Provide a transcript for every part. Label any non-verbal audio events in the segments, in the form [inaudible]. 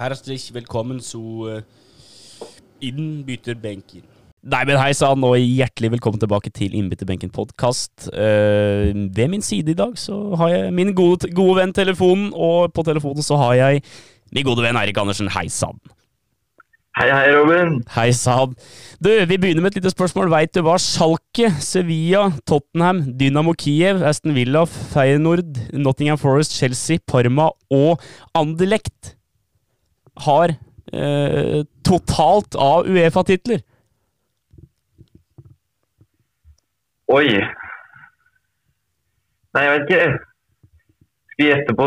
Herzlich velkommen zu uh, Innbytterbenken. Nei, men hei sann, og hjertelig velkommen tilbake til Innbytterbenken podkast. Uh, ved min side i dag så har jeg min gode, gode venn telefonen, og på telefonen så har jeg min gode venn Eirik Andersen. Hei sann. Hei, hei, Robin. Hei sann. Du, vi begynner med et lite spørsmål. Veit du hva Schalke, Sevilla, Tottenham, Dynamo Kiev, Aston Villa, Feyenoord, Nottingham Forest, Chelsea, Parma og Anderlecht har eh, totalt av Uefa-titler? Oi. Nei, jeg vet ikke. Skal vi gjette på,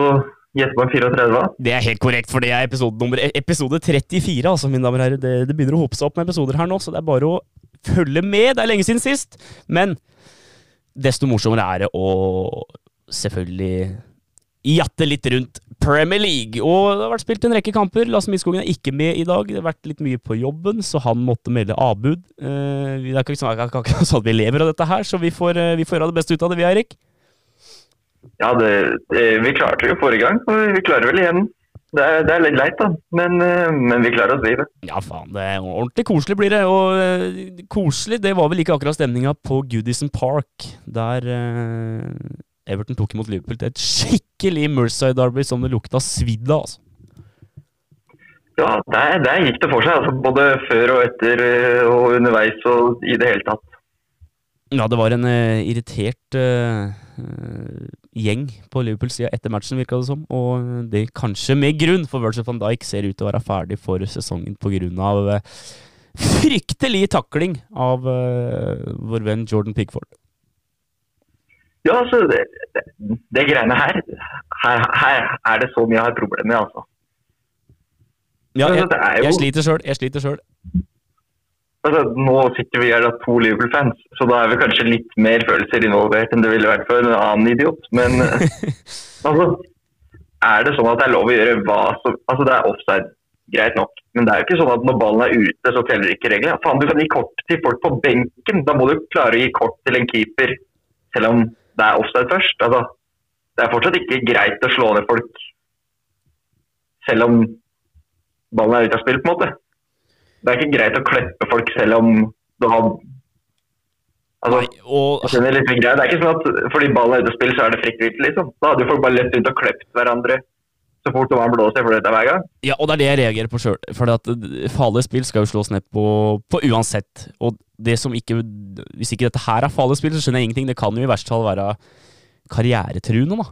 gjette på en 34? Det er helt korrekt, for det er episode, nummer, episode 34, altså, mine damer og herrer. Det, det begynner å hope seg opp med episoder her nå, så det er bare å følge med. Det er lenge siden sist, men desto morsommere er det å selvfølgelig jatte litt rundt Premier League. Og det har vært spilt en rekke kamper. Lasse Midtskogen er ikke med i dag. Det har vært litt mye på jobben, så han måtte melde avbud. Eh, det er ikke sånn at vi lever av dette her, så vi får, uh, vi får gjøre det beste ut av det, vi, Eirik. Ja, det, det, vi klarte jo forrige gang, og vi klarer vel igjen. Det er, det er litt leit, da, men, uh, men, vi klarer oss livet. Ja, faen. det er Ordentlig koselig blir det. Og koselig, det var vel ikke akkurat stemninga på Goodison Park, der Everton tok imot Liverpool til et skikkelig Merced-derby som det lukta svidd av. Altså. Ja, der, der, gikk det for seg. Altså, både før og etter eh, og underveis og i det hele tatt. Ja, det var en uh, irritert uh, gjeng på Liverpool-sida etter matchen, virka det som. Og det kanskje med grunn, for Virgil van Dijk ser ut til å være ferdig for sesongen pga. Uh, fryktelig takling av uh, vår venn Jordan Pigford. Ja, altså det, det, det greiene her, her, her er det så mye jeg har problemer med, altså. Ja, jeg, jo, jeg sliter sjøl. Jeg sliter sjøl. Altså, nå sitter vi her da to Liverpool-fans, så da er vi kanskje litt mer følelser involvert enn det ville vært for en annen idiot. Men [laughs] altså, er det sånn at det er lov å gjøre hva som Altså, det er offside, greit nok. Men det er jo ikke sånn at når ballen er ute, så teller ikke reglene. Faen, du kan gi kort til folk på benken. Da må du klare å gi kort til en keeper, selv om det er offside først. Altså, det er fortsatt ikke greit å slå ned folk selv om ballen er ute av spill, på en måte. Det er ikke greit å kleppe folk selv om du har Altså, og... det, er er ikke sånn at fordi ballen er ute av spill, så er det fritt vilt, liksom. Da hadde jo folk bare lett rundt og klept hverandre så fort dommeren blåser dette hver gang. Ja, og det er det jeg reagerer på sjøl. For farlige spill skal jo slås ned på, på, uansett. Og det som ikke Hvis ikke dette her er farlig spill, så skjønner jeg ingenting. Det kan jo i verste fall være karrieretruende, da.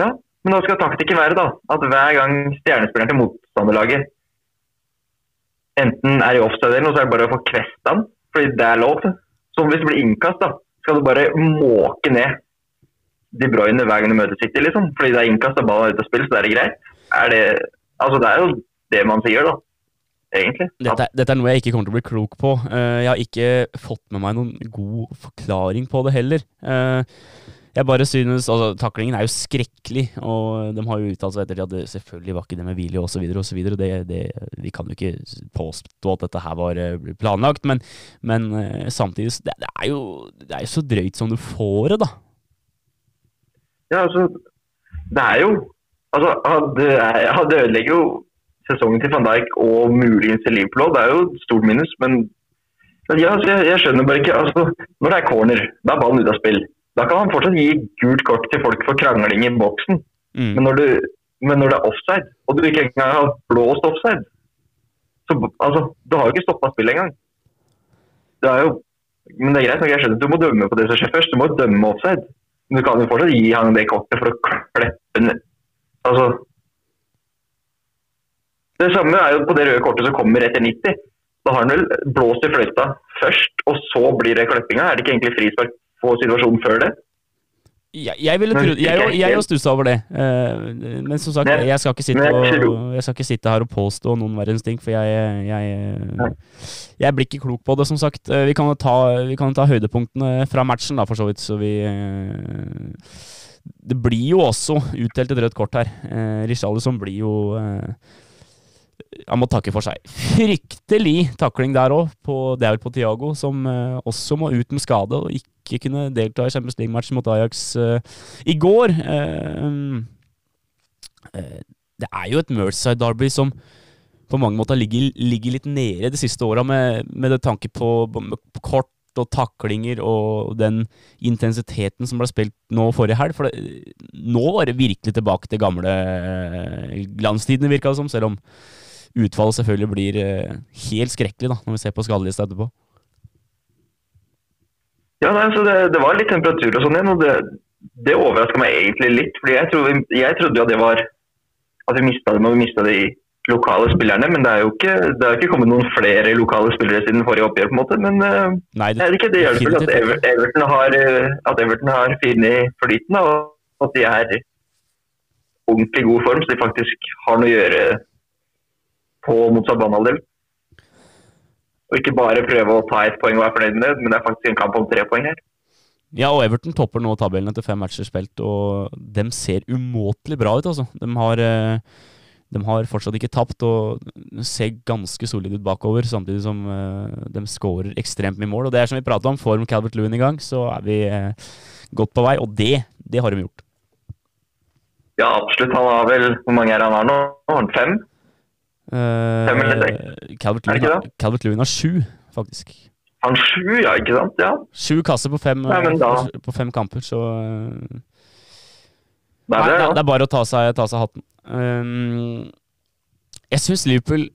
Ja, men da skal taktikken være da, at hver gang stjernespilleren til motstanderlaget enten er i offside eller noe, så er det bare å få kvesta den, fordi det er lov. Så hvis det blir innkast, da, skal du bare måke ned de Bruyne hver gang de møter City, liksom. Fordi det er innkast og ballen er ute av spill, så det er greit. Er det, altså det er jo det man sier, da. Egentlig. Dette, dette, er noe jeg ikke kommer til å bli klok på. Uh, jeg har ikke fått med meg noen god forklaring på det heller. Uh, jeg bare synes, altså Taklingen er jo skrekkelig, og de har jo uttalt seg etter at det selvfølgelig var ikke det med hvile osv. osv. Vi kan jo ikke påstå at dette her var eh, planlagt, men, men samtidig det, det, er jo, det er jo så drøyt som du får det, da. Ja, altså, det er jo altså, Det ødelegger jo sesongen til van Dijk og muligens til Liverpool. Det er jo stort minus, men, men ja, altså, jeg, jeg, skjønner bare ikke altså, Når det er corner, da er ballen ute av spill. Da kan han fortsatt gi gult kort til folk for krangling i boksen. Mm. Men, når du, men, når det er offside, og du ikke engang har blåst offside så altså, Du har jo ikke stoppa spillet engang. Det er jo men det er greit, jeg skjønner at du må dømme på det som skjer først. Du må dømme offside. Men du kan jo fortsatt gi han det kortet for å kleppe ned Altså Det samme er jo på det røde kortet som kommer etter 90. Da har han vel blåst i fløyta først, og så blir det kleppinga. Er det ikke egentlig frispark på situasjonen før det? Jeg, jeg ville trodd Jeg, jeg jo stussa over det. Uh, men som sagt, jeg skal, og, jeg skal, ikke sitte her og påstå noen verdens ting, for jeg, jeg, blir ikke klok på det, som sagt. Uh, vi kan jo ta, ta, høydepunktene fra matchen, da, for så vidt, så vi uh, Det blir jo også utdelt et rødt kort her. Richarlison blir jo han må takke for seg. Fryktelig takling der òg. Det er vel på Tiago, som også må ut med skade og ikke ikke kunne delta i Champions League-matchen mot Ajax uh, i går. Uh, uh, det er jo et Merceside Derby som på mange måter ligger, ligger litt nede de siste åra, med, med tanke på, på kort og taklinger og den intensiteten som ble spilt nå forrige helg. For det, nå var det virkelig tilbake til gamle eh, glanstidene, virka det som. Selv om utfallet selvfølgelig blir eh, helt skrekkelig da, når vi ser på skadelista etterpå. Ja, nei, så det, det, var litt temperatur og sånn igjen, og det, det overraska meg egentlig litt. fordi jeg, trodde, jeg trodde jo det var at vi mista det når vi mista de lokale spillerne. Men det er jo ikke, det er ikke kommet noen flere lokale spillere siden forrige oppgjør. på en måte, Men det Nei, det, ikke, det hjelper at, Everton har, eh, at Everton har funnet flyten, og at de er ordentlig god form, så de faktisk har noe å gjøre på motsatt banehalvdel. Og ikke bare prøve å ta ett poeng og være fornøyd med det, men det er faktisk en kamp om tre poeng her. Ja, og Everton topper nå tabellen etter fem matcher spilt, og de ser umåtelig bra ut, altså. De har, eh, de har fortsatt ikke tapt og ser ganske solide ut bakover, samtidig som eh, de skårer ekstremt mye mål. Og det er som vi prata om, får Calvert Lewin i gang, så er vi eh, godt på vei, og det, det har de gjort. Ja, absolutt. Han har vel Hvor mange er han nå? Har han fem? Fem eller seks? Calvert Lewin har sju, faktisk. Han sju, ja, ikke sant? Ja. Sju kasser på fem, Nei, på fem kamper, så Nei, det, ja. det, er bare å ta seg, ta seg hatten. Um, jeg syns Liverpool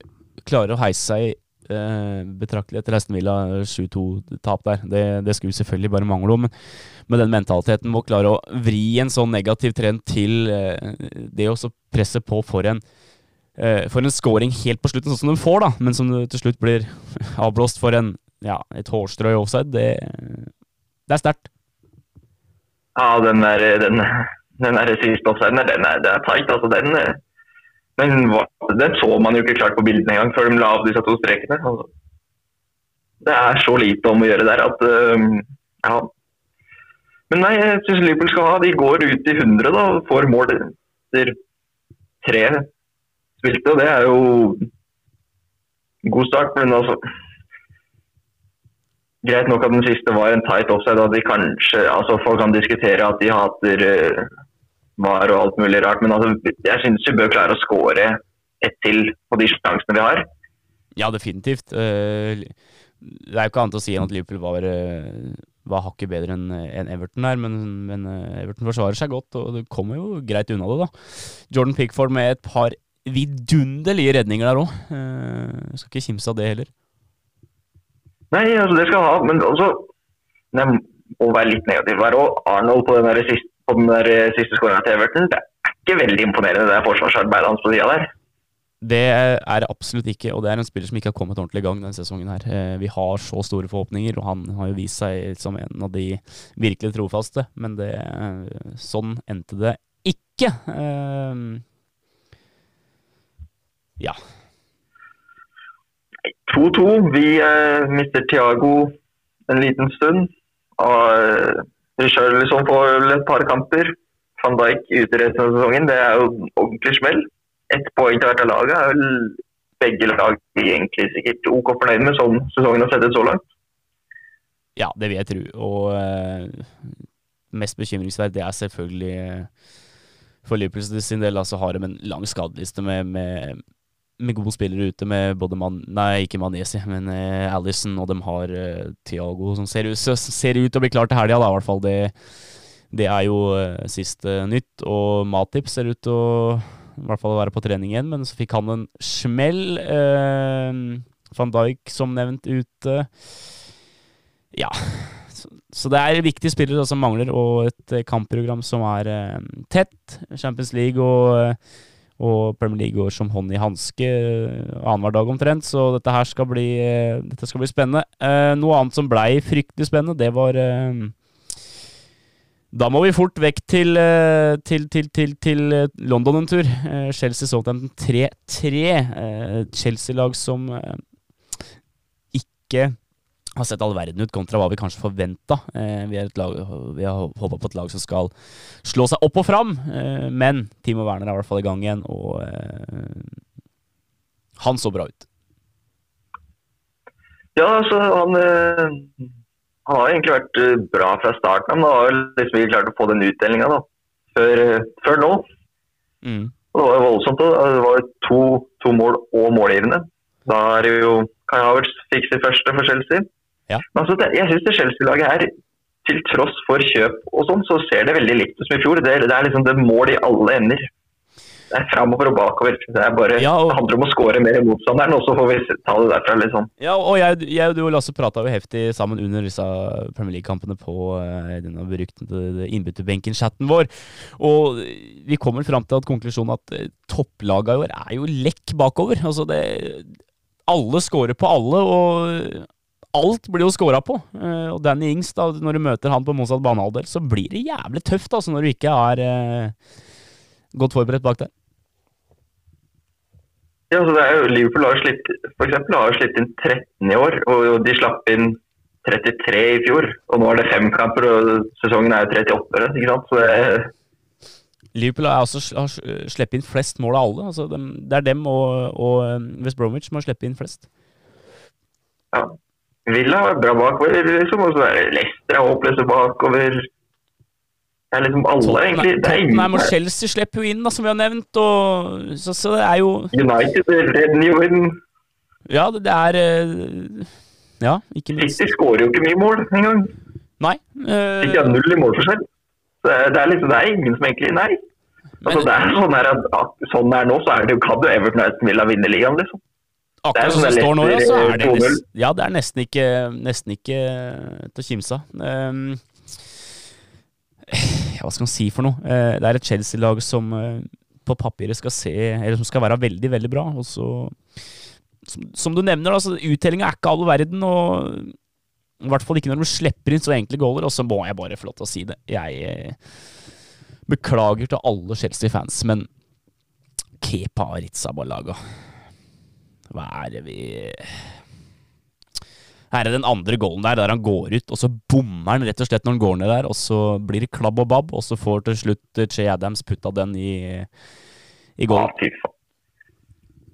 klarer å heise seg uh, betraktelig etter Aston Villa 7-2-tap der. Det, det, skulle selvfølgelig bare mangle, om, men med den mentaliteten må klare å vri en sånn negativ trend til uh, det å presse på for en for en scoring helt på slutten, sånn som de får, da, men som til slutt blir [laughs] avblåst for en ja, et hårstrø i offside, det, det er sterkt. Ja, den der, den, den der siste offsiden, den er, det er tight. Altså, den, men den så man jo ikke klart på bildene engang før de la av disse to strekene. Altså. Det er så lite om å gjøre der at ja. Men nei, jeg syns Liverpool skal ha De går ut i 100 da, og får mål etter tre spilte. Det er jo god start, men altså Greit nok at den siste var en tight offside, og de kanskje, altså folk kan diskutere at de hater uh, VAR og alt mulig rart, men altså, jeg syns vi bør klare å skåre ett til på de sjansene vi har. Ja, definitivt. Uh, det er jo ikke annet å si enn at Liverpool var, uh, var hakket bedre enn en Everton her, men, men Everton forsvarer seg godt, og det kommer jo greit unna det, da. Jordan Pickford med et par vidunderlige redninger der òg. Uh, skal ikke kimse av det heller. Nei, altså det skal han ha, men også nei, må være litt negativ her òg. Arnold på den der siste, på den der eh, siste skåringa til Everton, det er ikke veldig imponerende, det forsvarsarbeidet hans på sida der. Det er det absolutt ikke, og det er en spiller som ikke har kommet ordentlig i gang denne sesongen. her. Eh, vi har så store forhåpninger, og han har jo vist seg som en av de virkelig trofaste. Men det, eh, sånn endte det ikke. Ja, 2-2. Vi eh, mister Thiago en liten stund. Og eh, Richarlison får et par kamper. Van Dijk ute resten av sesongen. Det er jo ordentlig smell. Ett poeng til hvert av laget er vel begge lag egentlig sikkert OK fornøyd med sånn sesongen har sett ut så langt. Ja, det vil jeg tro. Og eh, mest bekymringsverdig er selvfølgelig uh, for Liverpool sin del, altså har de en lang skadeliste med, med med gode spillere ute, med både Man... Nei, ikke Manesi, men uh, Alison, og de har uh, Thiago som ser, ser, ut til å bli klar til helga, da, i hvert fall. Det, det er jo uh, siste nytt. Og Matip ser ut til å i hvert fall være på trening igjen, men så fikk han en smell. Uh, Van Dijk, som nevnt, ute. Ja. Så, det er viktige spillere som mangler, og et kampprogram som er tett. Champions League og og Premier League går som hånd i hanske eh, annenhver dag omtrent, så dette her skal bli, eh, dette skal bli spennende. Eh, noe annet som blei fryktelig spennende, det var Da må vi fort vekk til, til, til, til, London en tur. Chelsea Southampton 3-3. Chelsea-lag som ikke har sett all verden ut kontra hva vi kanskje forventa. Eh, vi, vi, har håpa på et lag som skal slå seg opp og fram, eh, men Timo Werner er i hvert fall i gang igjen, og eh, han så bra ut. Ja, altså han, eh, han har egentlig vært eh, bra fra starten. men har liksom ikke klart å få den utdelinga før, eh, før, nå. Mm. Og det var jo voldsomt. Det var to, to mål og målgivende. Da er det jo Kai Havertz fikk sitt første for Chelsea. Ja. Men altså, jeg syns det Chelsea-laget her, til tross for kjøp og sånn, så ser det veldig likt ut som i fjor. Det, det er liksom det mål i alle ender. Det er framover og bakover. Det, er bare, Ja, og- det handler om å skåre mer i motstanderen, og så får vi ta det derfra. liksom. Ja, og jeg, jeg du og Lasse prata jo heftig sammen under disse Premier League-kampene på uh, denne beryktede innbytterbenken-chatten vår. Og vi kommer fram til at konklusjonen at uh, topplaga i år er jo lekk bakover. Altså det Alle scorer på alle, og alt blir jo scora på. Eh, og Danny Ings, da, når du møter han på motsatt banehalvdel, så blir det jævlig tøft altså, når du ikke er eh, godt forberedt bak der. Ja, så det er jo Liverpool har slitt, for eksempel, har slitt inn 13 i år, og de slapp inn 33 i fjor. Og nå er det fem kamper, og sesongen er jo 38. ikke sant? Så det er, Liverpool har også sl- sluppet inn flest mål av alle. Altså det er dem og, og um, West Bromwich som har sluppet inn flest. ja. Villa er bra bakover, liksom, og så er Leicester er håpløse bakover. Det er liksom alle, egentlig. Det er ingen Tottenham og Chelsea slipper jo inn, da, som vi har nevnt. Og, så, så det er jo United redder jo inn. Ja, det, det er eh, Ja, ikke minst. City skårer jo ikke mye mål engang. Nei. eh, Ikke har null i målforskjell. Det det er liksom, det er ingen som egentlig Nei. Altså, Men- det er sånn her at at sånn er nå, så er det jo kan jo Everton og Aston Villa vinne ligaen, liksom. Akkurat som det står nå, ja, så er det, ja, det er nesten ikke, nesten ikke til å kimse av. Um, ja, hva skal man si for noe? Eh, det er et Chelsea-lag som eh, på papiret skal se Eller som skal være veldig, veldig bra. Og så Som, som du nevner, altså, uttellinga er ikke all verden, og i hvert fall ikke når de slipper inn så enkle goaler. Og så må jeg bare få lov til å si det. Jeg eh, beklager til alle Chelsea-fans, men Kepa Arrizabalaga Hva er det vi Her er den andre goalen der, der han går ut, og så bommer han rett og slett når han går ned der, og så blir det klabb og babb, og så får til slutt eh, Che Adams putta den i, i goalen.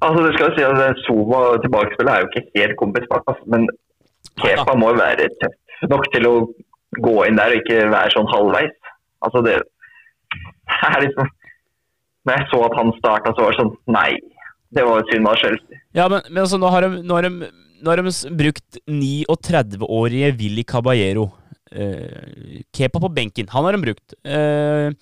Altså, det skal jo si at Zuma tilbakespillet er jo ikke helt kompetent, men Kepa må jo være tøff nok til å gå inn der og ikke være sånn halvveis. Altså, det det er liksom Når jeg så at han starta, så var det sånn Nei. Det var synd med Chelsea. Ja, men, men altså, nå har de, nå har de, nå har de brukt 39-årige Willy Caballero. Eh, Kepa på benken, han har de brukt. Eh,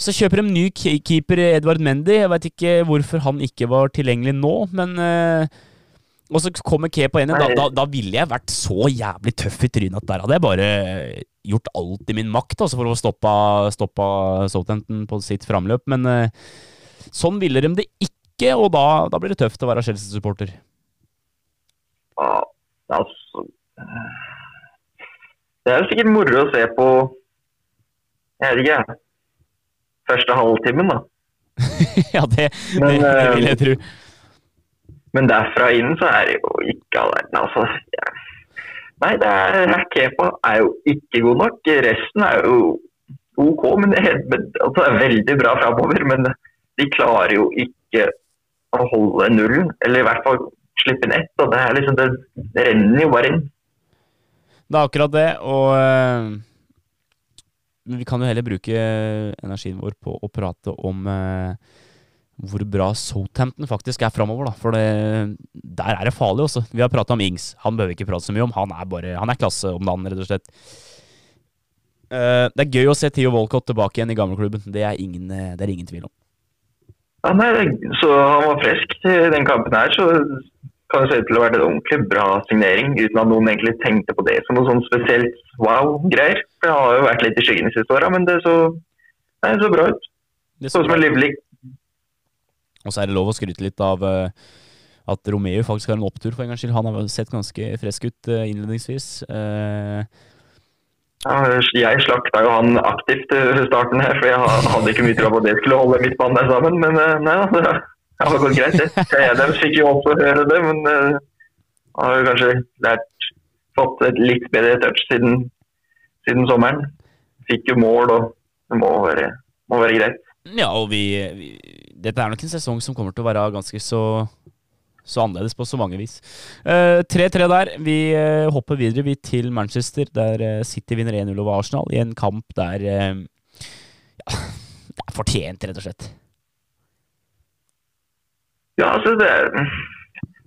så kjøper de ny keeper Edvard Mendy. Jeg veit ikke hvorfor han ikke var tilgjengelig nå, men eh, Og så kommer Kepa inn igjen. Da, da, da ville jeg vært så jævlig tøff i trynet at der hadde jeg bare gjort alt i min makt altså, for å stoppe, stoppe Southampton på sitt framløp, men eh, sånn ville de det ikke, og da, da blir det tøft å være Chelsea-supporter. Ja, altså Det er sikkert moro å se på Jeg vet ikke. Første halvtimen, da. [laughs] ja, det, Men, det det, vil jeg tro. Men derfra inn så er det jo ikke all verden, altså. Nei, det er, Kepa er jo ikke god nok. Resten er jo OK, men det er, altså, er veldig bra framover. Men de klarer jo ikke holde nullen, eller i hvert fall slippe inn ett. Og det, er liksom, det, renner jo bare inn. Det er akkurat det, og eh, men vi kan jo heller bruke energien vår på å prate om eh, hvor bra Southampton faktisk er framover. For det, der er det farlig også. Vi har prata om Ings. Han behøver ikke prate så mye om. Han er bare, han er klasse om dagen, rett og slett. Eh, det er gøy å se Theo Walcott tilbake igjen i gamleklubben. Det er ingen, eh, det er ingen tvil om. Ja, nei, så han var frisk til den kampen her, så kan det se ut til å ha vært en ordentlig bra signering, uten at noen egentlig tenkte på det som noe sånn spesielt wow-greier. For Det har jo vært litt i skyggen de siste åra, men det så, nei, så bra ut. Det Så ut som en livlig Og så er det lov å skryte litt av eh, at Romeo faktisk har en opptur for en gangs skyld. Han har sett ganske frisk ut eh, innledningsvis. Eh, Jeg slakta jo han aktivt i starten her, for jeg hadde ikke mye tro på at det skulle holde midtbanen der sammen. Men eh, nei det har gått greit, det. Jeg fikk jo også høre det, men eh, har jo kanskje lært fått et litt bedre touch siden, siden sommeren. Fikk jo mål, og det må være, må være greit. ja, og vi, vi Dette er nok en sesong som kommer til å være ganske så så annerledes på så mange vis. Eh, 3-3 der. Vi eh, hopper videre vi til Manchester, der eh, City vinner 1-0 over Arsenal i en kamp der eh, Ja, det er fortjent, rett og slett. Ja, altså det,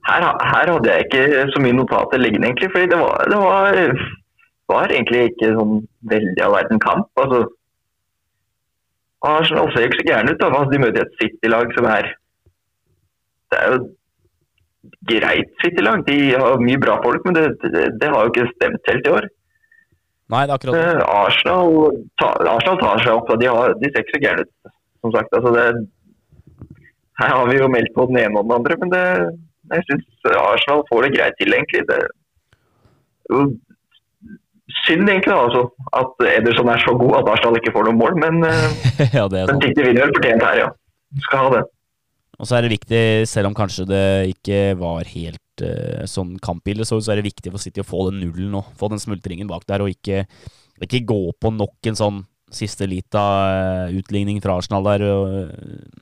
her, her, hadde jeg ikke så mye notater liggende, egentlig. fordi det var, det var, var egentlig ikke sånn veldig all verden kamp. altså Arsenal ser ikke så gærne ut. da, altså, De møter et City-lag som er Det er jo greit City-lag. De har mye bra folk, men det, det, det, har jo ikke stemt helt i år. Nei, det er akkurat det. Eh, Arsenal, ta, Arsenal tar seg opp. Da. De, har, de ser ikke så gærne ut, som sagt. Altså, det, her har vi jo meldt på den ene og den andre, men det, jeg syns Arsenal får det greit til, egentlig. Det, synd egentlig da, altså, at Ederson er så god at Arsenal ikke får noe mål, men, eh, [laughs] ja, men de vinner fortjent her, ja. Skal ha det. Og så er det viktig, selv om kanskje det ikke var helt uh, sånn kampbilde, så, så, er det viktig for City å få den nullen nå. Få den smultringen bak der, og ikke, ikke gå på nok en sånn siste lita uh, utligning fra Arsenal der. Og, uh,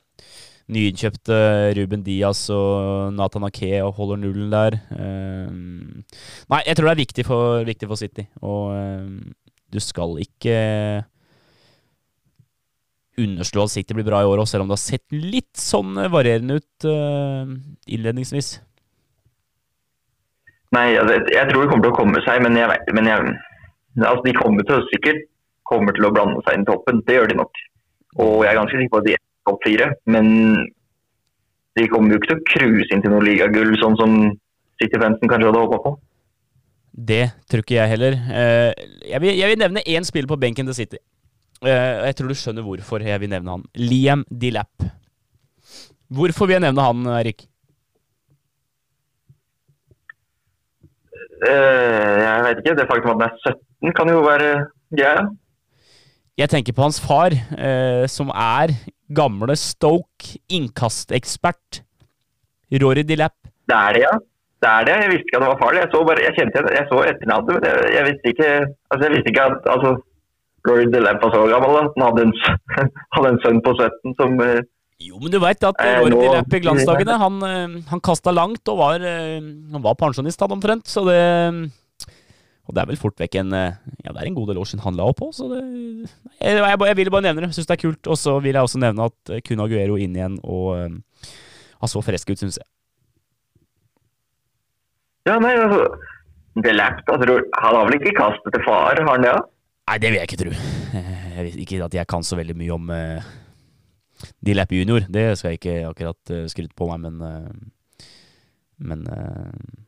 nyinnkjøpte Ruben Diaz og Nathan Ake og holder nullen der. Nei, jeg tror det er viktig for, viktig for City. Og du skal ikke underslå at City blir bra i år òg, selv om det har sett litt sånn eh, varierende ut uh, innledningsvis. Nei, altså, jeg tror de kommer til å komme seg, men, jeg, men jeg, altså, de kommer til å sikkert kommer til å blande seg inn i toppen. Det gjør de nok. Og jeg er ganske sikker på at de er topp fire. Men de kommer jo ikke til å cruise inn til noe ligagull, sånn som City-fansen kanskje hadde håpa på. Det tror ikke jeg heller. Eh, jeg vil, jeg vil nevne én spiller på benken til City. Eh, jeg tror du skjønner hvorfor jeg vil nevne han. Liam Dilap. Hvorfor vil jeg nevne han, Erik? Uh, jeg vet ikke. Det faktum at han er 17 kan jo være greia. Jeg tenker på hans far, uh, som er gamle Stoke innkastekspert. Rory Dilap. Det er det, ja. Det er det. Jeg visste ikke at det var farlig. Jeg så, bare, jeg kjente, jeg så etternavnet, men jeg, jeg, visste ikke altså, jeg visste ikke at altså, Rory Delap var så gammel. at Han hadde en, [laughs] hadde en, sønn på 17 som eh, jo, men du veit at eh, Rory Delap i glansdagene han, eh, han kasta langt og var, han var pensjonist, han omtrent. Så det Og det er vel fort vekk en Ja, det er en god del år siden han la opp òg, så det jeg, jeg, jeg vil bare nevne det. Syns det er kult. Og så vil jeg også nevne at Kun Aguero inn igjen, og han så frisk ut, syns jeg. Ja, nei, altså Delap, altså, han har vel ikke kastet til far, har han det? Ja? Nei, det vil jeg ikke tro. Jeg vet ikke at jeg kan så veldig mye om uh, Dilap junior. Det skal jeg ikke akkurat uh, skryte på meg, men uh, Men uh,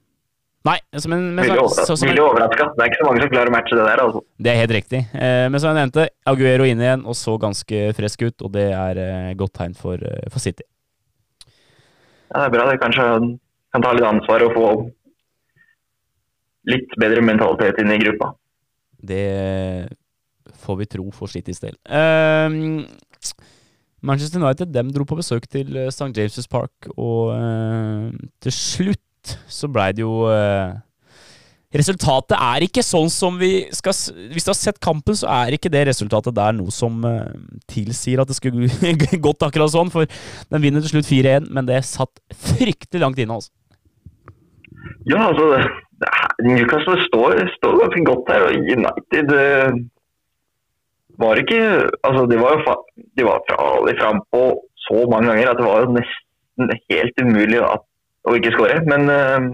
Nei. altså, men, men, Veldig overraska. Det er ikke så mange som klarer å matche det der. altså. Det er helt riktig. Eh, men som jeg nevnte, Aguero inn igjen og så ganske frisk ut, og det er eh, godt tegn for, for, City. Ja, Det er bra. Det kanskje kan ta litt ansvar og få litt bedre mentalitet inn i gruppa. Det får vi tro for Citys del. Um, Manchester United dem dro på besøk til eh, St. James' Park, og uh, til slutt så blei det jo uh, Resultatet er ikke sånn som vi skal Hvis du har sett kampen, så er ikke det resultatet der noe som uh, tilsier at det skulle [laughs] gått akkurat sånn, for den vinner til slutt 4-1, men det satt fryktelig langt inne, altså. Ja, altså Newcastle står, står ganske godt her, og United uh, var ikke Altså, de var jo de var farlig frampå så mange ganger at det var jo nesten helt umulig at, å ikke skåre. Men uh,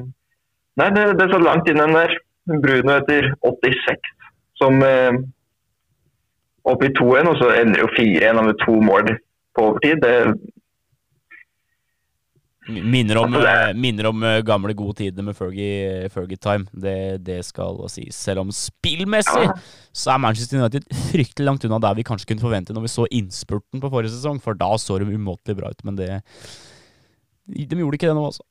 nei, det, det så langt inn den der. Bruno etter 86, som uh, opp i 2-1, og så ender jo 4-1 med to mål på overtid. Det Minner om, eh, minner om, eh, gamle, gode tider med Fergie, Fergie Time. Det, det, skal sies. Selv om spillmessig så er Manchester United fryktelig langt unna der vi kanskje kunne forvente når vi så innspurten på forrige sesong, for da så de umåtelig bra ut. Men det, de gjorde ikke det nå, altså.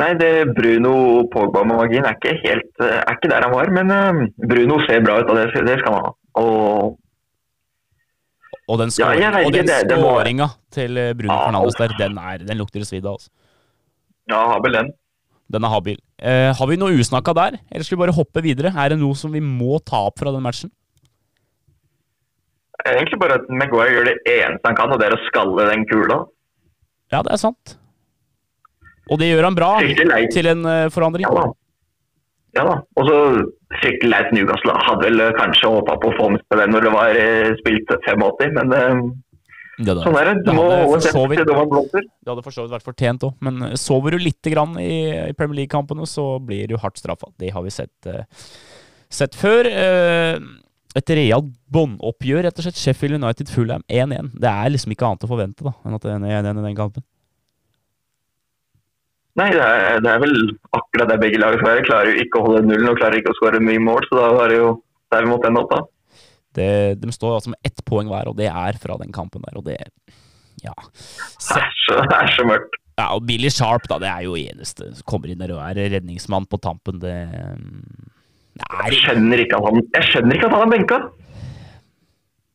Nei, det Bruno Pogba-magien er ikke helt er ikke der han var. Men Bruno ser bra ut, og det, det skal han ha. Og og den, skåringa ja, til eh, Bruno ja, Fernandes der, den, er, den lukter svidd av. Altså. Ja, habil den. Den er habil. Eh, har vi noe usnakka der, eller skal vi bare hoppe videre? Er det noe som vi må ta opp fra den matchen? Egentlig bare at Maguire gjør det eneste han kan, og det er å skalle den kula. Ja, det er sant. Og det gjør han bra til en uh, forandring. Ja. Ja da. Og så fryktelig leit Newcastle. Hadde vel kanskje håpa på å få med den når det var eh, spilt 85, men uh, Det, sånn er det. Du må seg til dommeren blåser. Det hadde for så vidt vært fortjent òg, men eh, sover du lite grann i, i Premier League-kampene, så blir du hardt straffa. Det har vi sett, sett før. Et realt båndoppgjør, rett og slett. Sheffield United Fulham 1-1. Det er liksom ikke annet å forvente da, enn at det er 1-1 i den kampen. Nei, det er, det er, vel akkurat det begge lag skal være. Klarer jo ikke å holde nullen og klarer ikke å skåre mye mål, så da var det jo der vi måtte ende opp, da. Det, de står altså med ett poeng hver, og det er fra den kampen der, og det Ja. Så, det, er så, det er så mørkt. Ja, og Billy Sharp, da, det er jo eneste som kommer inn der og er redningsmann på tampen. Det, det er... jeg, skjønner ikke at han, jeg skjønner ikke at han er benka.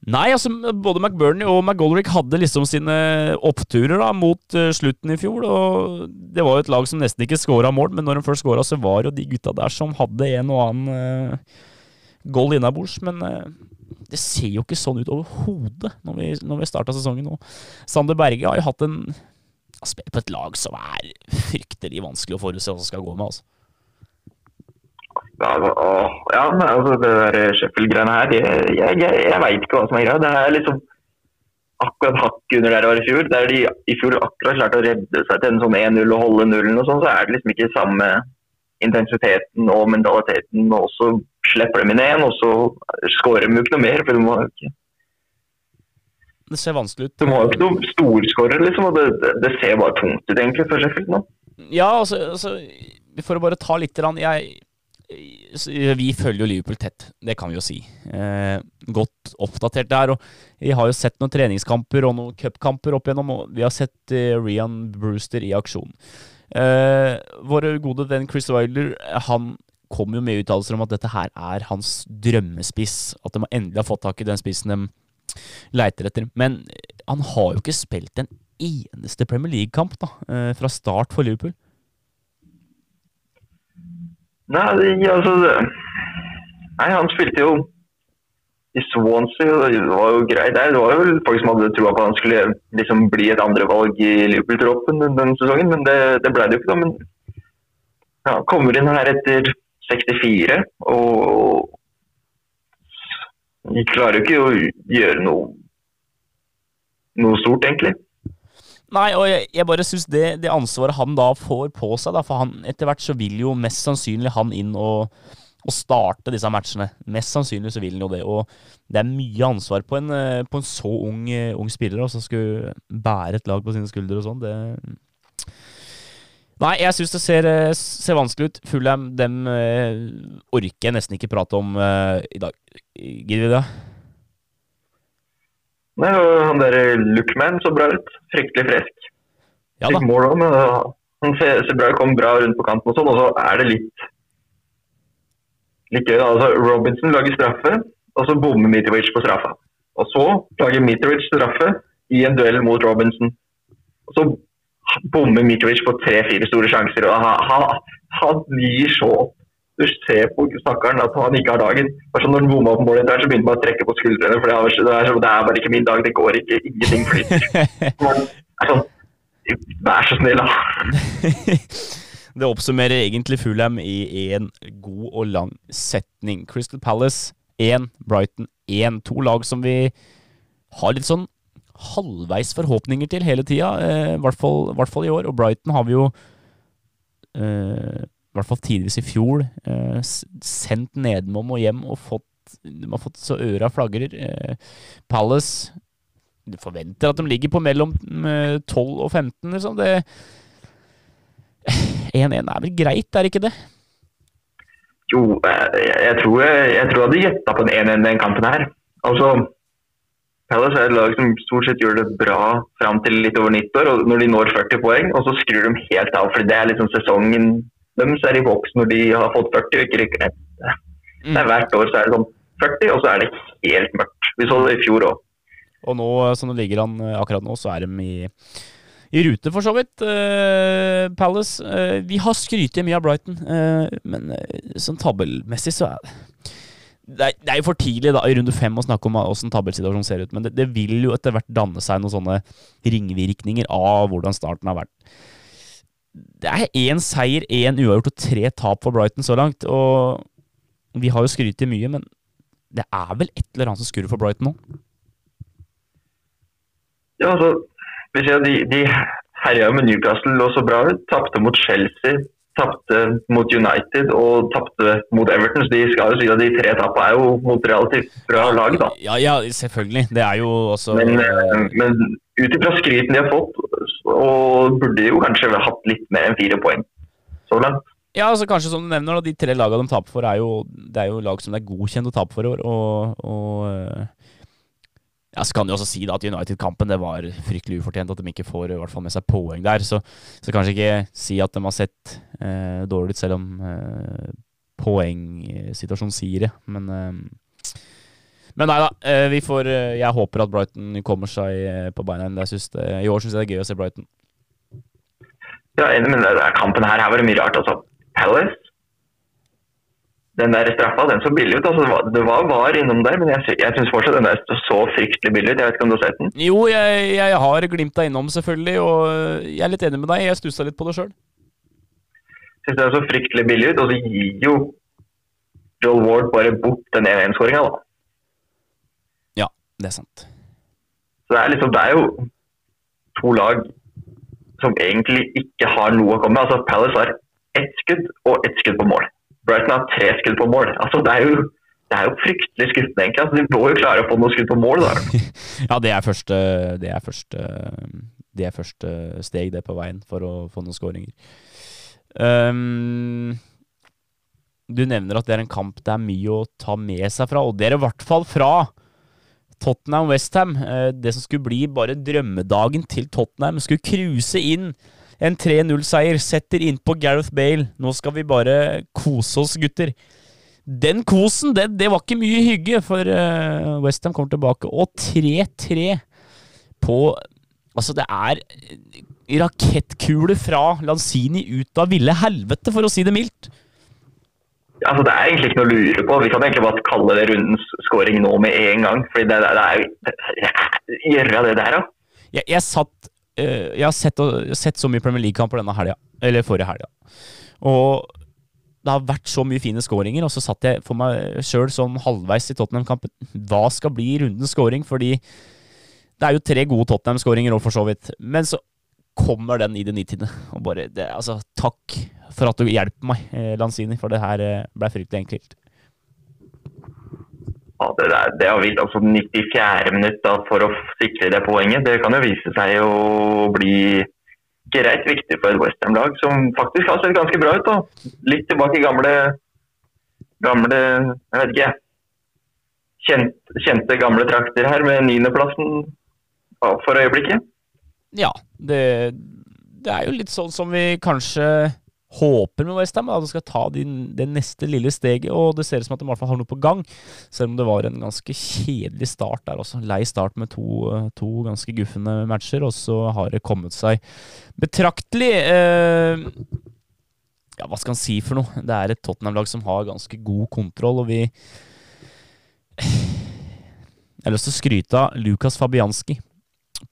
Nei, altså både McBurney og McGoldrick hadde liksom sine oppturer da mot uh, slutten i fjor. og Det var jo et lag som nesten ikke skåra mål, men når de først skåra, så var jo de gutta der som hadde en og annen uh, goal innabords. Men uh, det ser jo ikke sånn ut overhodet når vi, når vi starta sesongen nå. Sander Berge har jo hatt en spiller på et lag som er fryktelig vanskelig å forutse hva som skal gå med. altså. Ja, ja altså det der Sheffield-greiene her, jeg, jeg, jeg, jeg veit ikke hva som er greia. Det er liksom akkurat hakket under der det var i fjor. Der de i fjor akkurat klarte å redde seg til en sånn 1-0 og holde nullen og sånn, så er det liksom ikke samme intensiteten og mentaliteten. Og så slipper de inn én, og så skårer de jo ikke noe mer. for de må ikke det ser vanskelig ut. De må jo ikke noen storskårer, liksom. og det, det, det, ser bare tungt ut, egentlig, for Sheffield nå. Ja, altså, altså For å bare ta litt jeg, Vi følger jo Liverpool tett, det kan vi jo si. Eh, godt oppdatert der. og Vi har jo sett noen treningskamper og noen cupkamper opp igjennom, og vi har sett eh, Rian Brewster i aksjon. Eh, vår gode venn Chris Wilder han kom jo med uttalelser om at dette her er hans drømmespiss. At de endelig har fått tak i den spissen de leiter etter. Men han har jo ikke spilt en eneste Premier League-kamp da, uh, fra start for Liverpool. Nei, altså Nei, han spilte jo i Swansea det var jo greit der. Det var jo folk som hadde troa på at han skulle liksom bli et andrevalg i Liverpool-troppen denne sesongen, men det, det ble det jo ikke. da, men ja, Kommer inn her etter 64 og de klarer jo ikke å gjøre noe, noe stort, egentlig. Nei, og jeg, jeg bare syns det, det, ansvaret han da får på seg, da, for han, etter hvert så vil jo mest sannsynlig han inn og og, starte disse matchene. Mest sannsynlig så vil han jo det. Og det er mye ansvar på en, eh, på en så ung, eh, ung spiller som skulle bære et lag på sine skuldre og sånn. Det Nei, jeg syns det ser, eh, ser, vanskelig ut. Fulham dem øh, orker jeg nesten ikke prate om øh, i dag. Gidder vi det? Nei, Han der Lookman så bra ut. Fryktelig frisk. Ja da. Mål, men, han ser, ser bra kom bra rundt på kanten og sånn, og så er det litt litt gøy. Altså, Robinson lager straffe, og så bommer Mitrovic på straffa. Og så lager Mitrovic straffe i en duell mot Robinson. Og så bommer Mitrovic på tre-fire store sjanser. og han, han, han gir så opp. Du ser på stakkaren at han ikke har dagen. Bare når han bomma på målet der, så begynte bare å trekke på skuldrene. for det er, det, er, det er, bare ikke min dag. Det går ikke. Ingenting flyter. [laughs] Sånn, vær så snill, da. [laughs] Det oppsummerer egentlig Fulham i en god og lang setning. Crystal Palace 1, Brighton 1. To lag som vi har litt sånn halvveis forhåpninger til hele tida, eh, i hvert, fall i år. Og Brighton har vi jo eh, i hvert fall tidligvis i fjor eh, sendt nedom og hjem og fått de har fått så øra flagrer. Eh, Palace Du forventer at de ligger på mellom 12 eh, og 15, liksom. Det [sighs] 1-1 er vel greit, er ikke det? Jo, eh, jeg tror jeg, tror jeg hadde gjetta på en 1-1 den kampen her. Altså, Palace er et lag som stort sett gjør det bra fram til litt over nyttår, og når de når 40 poeng, og så skrur de helt av. for Det er liksom sesongen deres er i boks når de har fått 40 og ikke rykker ned. Det er Hvert år så er det sånn 40, og så er det helt mørkt. Vi så det i fjor òg. Og nå, som det ligger an eh, akkurat nå, så er de i i rute, for så vidt. Uh, Palace. Uh, vi har skrytt mye av Brighton, uh, men sånn tabellmessig så er det er, det er, jo for tidlig da, i runde fem å snakke om hvordan tabellsituasjonen ser ut, men det, det, vil jo etter hvert danne seg noen sånne ringvirkninger av hvordan starten har vært. Det er én seier, én uavgjort og tre tap for Brighton så langt. Og vi har jo skrytt mye, men det er vel et eller annet som skurrer for Brighton nå? Ja, altså, de, de herja med Newcastle lå så bra ut. Tapte mot Chelsea, tapte mot United og tapte mot Everton. Så de skal jo si at de tre tapene er jo mot relativt bra lag, da. Ja, ja, selvfølgelig. Det er jo også Men, eh, men ut ifra skryten de har fått, og burde jo kanskje hatt litt mer enn fire poeng så langt. Ja, altså kanskje som du nevner, da, de tre lagene de taper for, er jo, det er jo lag som det er godkjent å tape for i år. Og, og eh, ja, så kan du også si da at United-kampen det var fryktelig ufortjent at de ikke får i hvert fall med seg poeng der. Så, så kanskje ikke si at de har sett eh, dårlig ut, selv om eh, poengsituasjonen sier det. Men, eh, men nei da. Eh, vi får, eh, jeg håper at Brighton kommer seg eh, på beina igjen. I år syns jeg det er gøy å se Brighton. Ja, enig, men kampen her, her var det mye rart. altså. Palace den der straffa den så billig ut. altså Det var var innom der, men jeg, jeg syns fortsatt den der så fryktelig billig ut. Jeg vet ikke om du har sett den? Jo, jeg, jeg har glimta innom, selvfølgelig, og jeg er litt enig med deg. Jeg stussa litt på det sjøl. Syns det er så fryktelig billig ut, og så gir jo Joel Ward bare bort den 1-1-skåringa, da. Det er sant. Så det er liksom Det er jo to lag som egentlig ikke har noe å komme med. Altså Palace har ett skudd og ett skudd på mål. Brighton har tre skudd på mål. Altså, det, er jo, det er jo fryktelig skuffende, egentlig. Altså, de må jo klare å få noen skudd på mål. ja, det er, første, det, er første, det er første steg det på veien for å få noen skåringer. Um, du nevner at det er en kamp det er mye å ta med seg fra, og det er i hvert fall fra Tottenham-Westham. Eh, det som skulle bli bare drømmedagen til Tottenham, skulle cruise inn en 3-0-seier. Setter innpå Gareth Bale. Nå skal vi bare kose oss, gutter. Den kosen, det, det var ikke mye hygge, for uh, Westham kommer tilbake. Og 3-3 på Altså, det er rakettkule fra Lanzini ut av ville helvete, for å si det mildt. Altså, Det er egentlig ikke noe å lure på. Vi kan egentlig bare kalle det rundens scoring nå med en gang. fordi det, det, er jo Gjøre det der, da. Jeg, jeg satt uh, Jeg har sett, sett, så mye Premier League-kamper denne helga, eller forrige helga. Og det har vært så mye fine skåringer, og så satt jeg for meg sjøl sånn halvveis i Tottenham-kampen. Hva skal bli rundens scoring? Fordi det er jo tre gode Tottenham-skåringer òg, for så vidt. Men så kommer den i det 90. Og bare det, Altså, takk for at du hjelper meg, eh, Lanzini, for det her eh, ble fryktelig enkelt. Ja, det, der, det har vist altså 94. minutt da, for å sikre det poenget. Det kan jo vise seg å bli greit viktig for et Westham-lag som faktisk har sett ganske bra ut. da. Litt tilbake i gamle, gamle jeg vet ikke, kjent, kjente gamle trakter her med niendeplassen for øyeblikket. Ja, det, det er jo litt sånn som vi kanskje håper med Westham, at de skal ta det neste lille steget. Og det ser ut som at de i hvert fall har noe på gang, selv om det var en ganske kjedelig start der også. Lei start med to, to ganske guffende matcher, og så har det kommet seg betraktelig eh, Ja, hva skal han si for noe? Det er et Tottenham-lag som har ganske god kontroll, og vi Jeg har lyst til å skryte av Lukas Fabianski.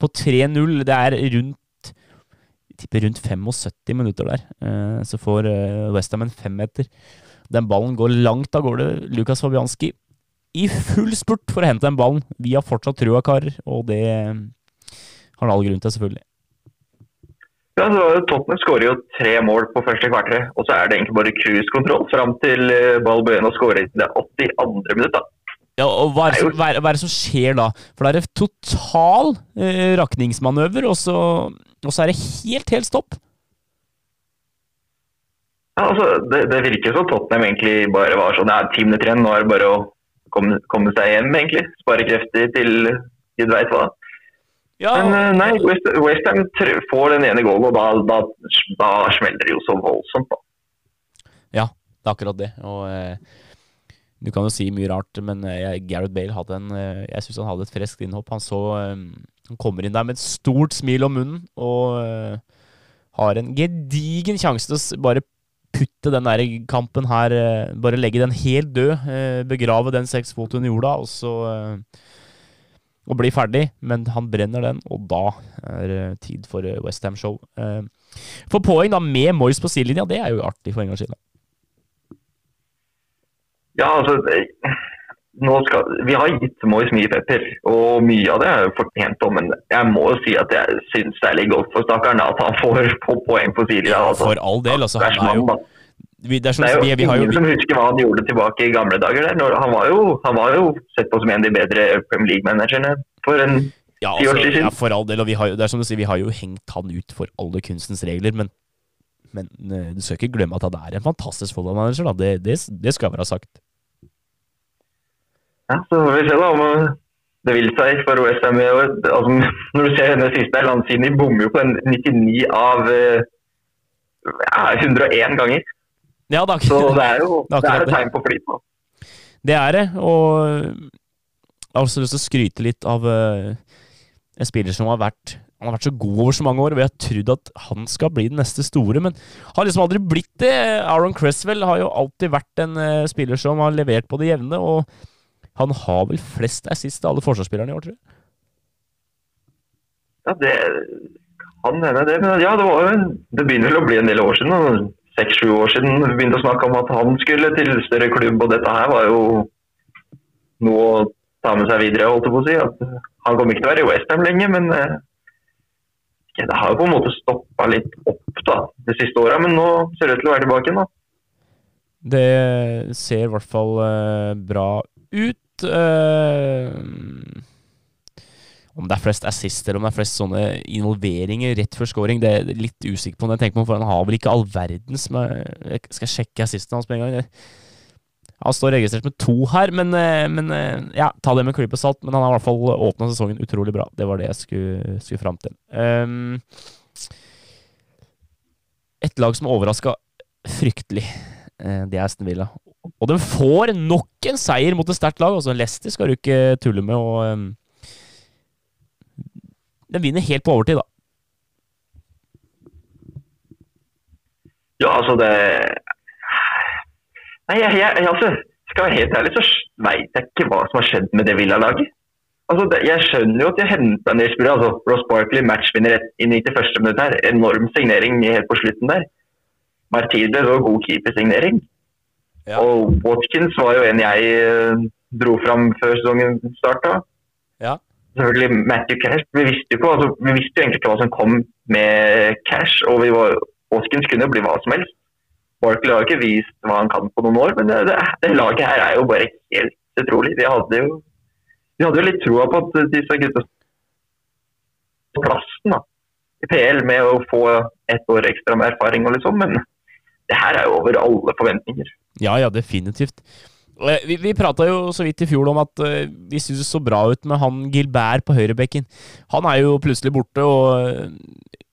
På 3-0, det er rundt tipper rundt 75 minutter der. Eh, så får eh, Westham en femmeter. Den ballen går langt av gårde. Lukas Fabianski i full spurt for å hente den ballen. Vi har fortsatt trua, karer, og det har han all grunn til, selvfølgelig. Ja, så Tottenham skårer jo tre mål på første kvarter, og så er det egentlig bare cruisekontroll fram til eh, Balbuena skårer i det 82. minutt. Ja, og hva er, hva, er, hva er, det som skjer da? For det er en total eh, rakningsmanøver, og så, og så, er det helt, helt stopp. Ja, altså, det, det virker som Tottenham egentlig bare var sånn ja, ti minutter igjen. Nå er det bare å komme, komme seg hjem, egentlig. Spare krefter til gud veit hva. Ja. Men uh, nei, Westham får den ene goalen, og da, da, da, smeller det jo så voldsomt. da. Ja, det er akkurat det. Og... Eh, du kan jo si mye rart, men eh, Gareth Bale hadde en eh, Jeg syns han hadde et friskt innhopp. Han så eh, Han kommer inn der med et stort smil om munnen og har en gedigen sjanse til å bare putte den der kampen her Bare legge den helt død. Begrave den seks fot under jorda, og så og bli ferdig, men han brenner den, og da er det tid for Westham-show. For poeng da med Moyes på sidelinja, det er jo artig for en gangs skyld. Ja, altså skal, Vi har gitt Moyes mye pepper, og mye av det er fortjent. Men jeg må jo si at jeg syns det er litt godt for stakkaren at han får [laughs] på poeng på siden. Altså. for all del. Altså, han er jo vi, det, er det, er jo vi, vi ingen jo... som husker hva han gjorde tilbake i gamle dager. Der. Han var, jo, han, var jo, sett på som en av de bedre Premier League-managerne for en ja, ti år altså, siden. Ja, for all del. Og vi har, det er som du sier, vi har jo hengt han ut for alle kunstens regler. Men, men eh, du skal ikke glemme at han er en fantastisk fotballmanager. Det, det, det skal være sagt. Ja, så får vi se da om eh, det vil seg for OSM i år. Altså, når du ser denne siste landsiden, de bommer jo på en 99 av eh, ja, 101 ganger. Ja, da, så det er jo det er et tegn på flyt nå. Det er det, og jeg har også lyst til å skryte litt av uh, en spiller som har vært han har vært så god over så mange år, og jeg har trodd at han skal bli den neste store, men har liksom aldri blitt det. Aaron Cresswell har jo alltid vært en uh, spiller som har levert på det jevne, og han har vel flest assist av alle forsvarsspillerne i år, tror jeg. Ja, det kan hende det, men ja, det, var jo det begynner vel å bli en del år siden seks-sju år siden vi begynte å snakke om at han skulle til større klubb. Og dette her var jo noe å ta med seg videre, holdt jeg på å si. At han kommer ikke til å være i Westham lenge, men ja, det har jo på en måte stoppa litt opp da, de siste åra. Men nå ser det ut til å være tilbake igjen. da. Det ser i hvert fall uh, bra ut. Uh, om det er flest assist eller om det er flest sånne involveringer rett før scoring, det er litt usikker på. Men jeg tenker meg, for Han har vel ikke all verdens med Jeg skal sjekke assisten hans med en gang. Han står registrert med to her, men, eh, men eh, ja, ta det med klype salt. Men han har i hvert fall åpna sesongen utrolig bra. Det var det jeg skulle, skulle fram til. Um, et lag som overraska fryktelig, eh, det er Aston Villa. Og de får nok en seier mot et sterkt lag. Altså Leicester skal du ikke tulle med. og um, den vinner helt på overtid, da. Ja, altså det Nei, jeg, jeg, altså, skal jeg være helt ærlig, så veit jeg ikke hva som har skjedd med det Villa-laget. Altså, det, jeg skjønner jo at de henta en del spillere. Altså, Ross Barkley matchvinner i 91. minutt her. Enorm signering helt på slutten der. Martides og god keepersignering. Ja. Og Watkins var jo en jeg eh, dro fram før sesongen starta. Ja selvfølgelig Matthew Cash. Vi visste jo, altså, vi visste jo egentlig ikke hva som kom med Cash. og vi var, Watkins kunne jo bli hva som helst. Barkley har ikke vist hva han kan på noen år, men det, det, det laget her er jo bare helt utrolig. Vi hadde jo, vi hadde jo litt troa på at disse gutta plassen da, i PL med å få ett år ekstra med erfaring og liksom, men det her er jo over alle forventninger. Ja, ja, definitivt. Vi, vi prata jo så vidt i fjor om at uh, vi syntes det så bra ut med han Gilbert på høyrebekken. Han er jo plutselig borte og uh,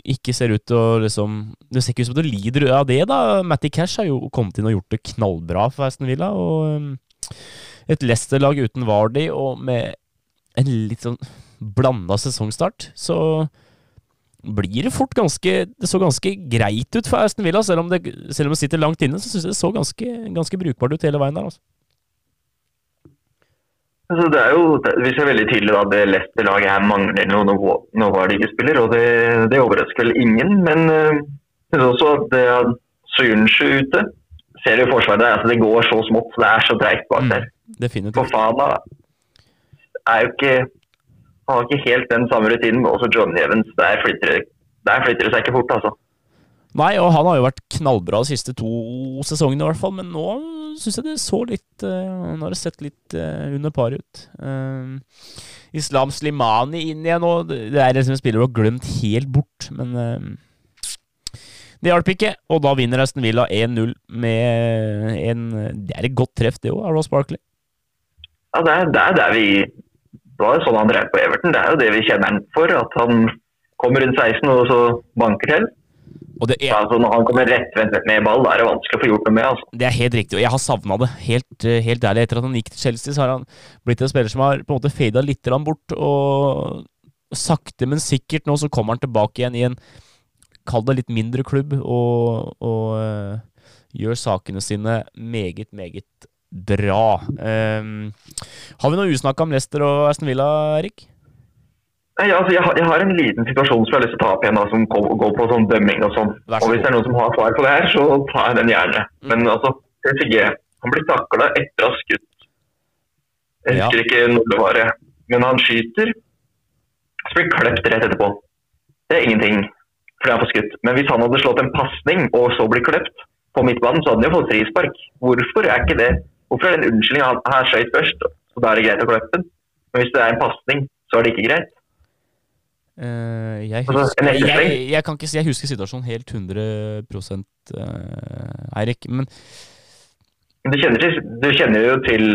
ikke ser ut til å liksom Det ser ikke ut som du lider av det, da. Matty Cash har jo kommet inn og gjort det knallbra for Aston Villa. Og et Leicester-lag uten Vardy og med en litt sånn blanda sesongstart, så blir det fort ganske Det så ganske greit ut for Aston Villa, selv om det, selv om det sitter langt inne. Så syns jeg det så ganske, ganske brukbart ut hele veien der. altså. Altså, det er jo, Vi ser veldig tydelig at det leste laget her mangler noen ikke spiller, og det, det, overrasker vel ingen. Men øh, det også at det er Soyuncu ute. Ser du forsvaret der, altså det går så smått, det er så dreigt bak der. Mm, definitivt. Fofana er jo ikke har ikke helt den samme rutinen. Også John Evans. Der flytter, der flytter det seg ikke fort, altså. Nei, og han har jo vært knallbra de siste to sesongene i hvert fall, men nå syns jeg det så litt uh, Nå har det sett litt uh, under par ut. Uh, Islam Slimani inn igjen nå. Det er liksom en spiller du har glemt helt bort, men det hjalp ikke, og da vinner Aston Villa 1-0 med en Det er et godt treff, det òg, Ross Barkley. Ja, det er, det er der vi Det var jo sånn han drev på Everton. Det er jo det vi kjenner han for. At han kommer rundt 16 og så banker til. Er, altså når han kommer rettvendt med ball, da er det vanskelig å få gjort noe med. Altså. Det er helt riktig, og jeg har savna det. Helt, eh, helt, ærlig. Etter at han gikk til Chelsea, så har han blitt en spiller som har på en måte fada litt bort. Og sakte, men sikkert nå så kommer han tilbake igjen i en Kall det litt mindre klubb, og, og uh, gjør sakene sine meget, meget bra. Um, har vi noe usnakka om Leicester og Aston Villa, Erik? Nei, altså, jeg, har, jeg, har, en liten situasjon som jeg har lyst til å ta opp igjen, da, som går på sånn dømming og sånn. Og Hvis det er noen som har svar på det her, så tar jeg den gjerne. Mm. Men altså, jeg han blir takla etter å ha skutt Jeg husker ja. ikke når det var. Men han skyter, så blir han kløpt rett etterpå. Det er ingenting, fordi han får skutt. Men hvis han hadde slått en pasning og så blir klept på midtbanen, så hadde han jo fått frispark. Hvorfor er ikke det? Hvorfor er det en unnskyldning at han skøyt først, så da er det greit å kløppe den? Men hvis det er en pasning, så er det ikke greit. Uh, jeg, altså, husker, jeg, jeg, kan ikke jeg husker situasjonen helt 100 uh, Eirik, men du kjenner, du kjenner jo til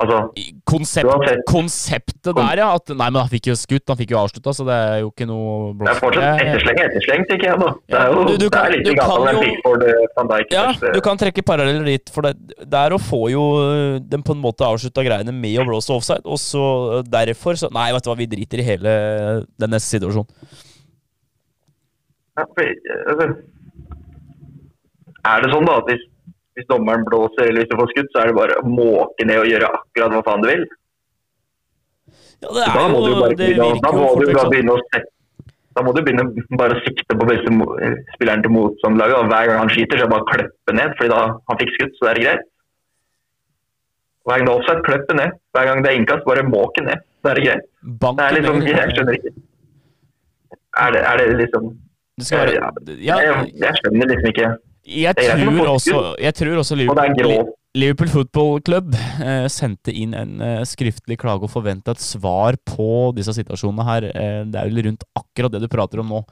Altså, Konsept, konseptet der, ja. At, nei, men han fikk jo skutt, han fikk jo avslutta, så det er jo ikke noe blåst. Det er fortsatt ettersleng ettersleng, tenker jeg. da. Det er jo du, du kan, det er litt gammel Pickford van Dijk. Ja, første. du kan trekke paralleller dit. For det, er å få jo den på en måte avslutta greiene med å blåse offside, og så derfor så Nei, vet du hva, vi driter i hele den neste situasjonen. Ja, for, altså, er det sånn da at hvis hvis dommeren blåser eller hvis du får skudd, så er det bare å måke ned og gjøre akkurat hva faen du vil. Ja, det er da må jo, du bare begynne, da må du bare begynne å sette da må du begynne bare å sikte på beste spilleren til motstanderlaget. Hver gang han skyter, så er det bare å klippe ned, fordi da han fikk skutt, så det er greit. Hver gang det er offside, klippe ned. Hver gang det er innkast, bare måke ned. Så er det greit. det er liksom, Jeg skjønner ikke. Er det, er det liksom være, ja, jeg, jeg skjønner liksom ikke jeg tror, også, jeg tror også Liverpool, Liverpool Football Club eh, sendte inn en eh, skriftlig klage og forventa et svar på disse situasjonene her. Eh, det er vel rundt akkurat det du prater om nå.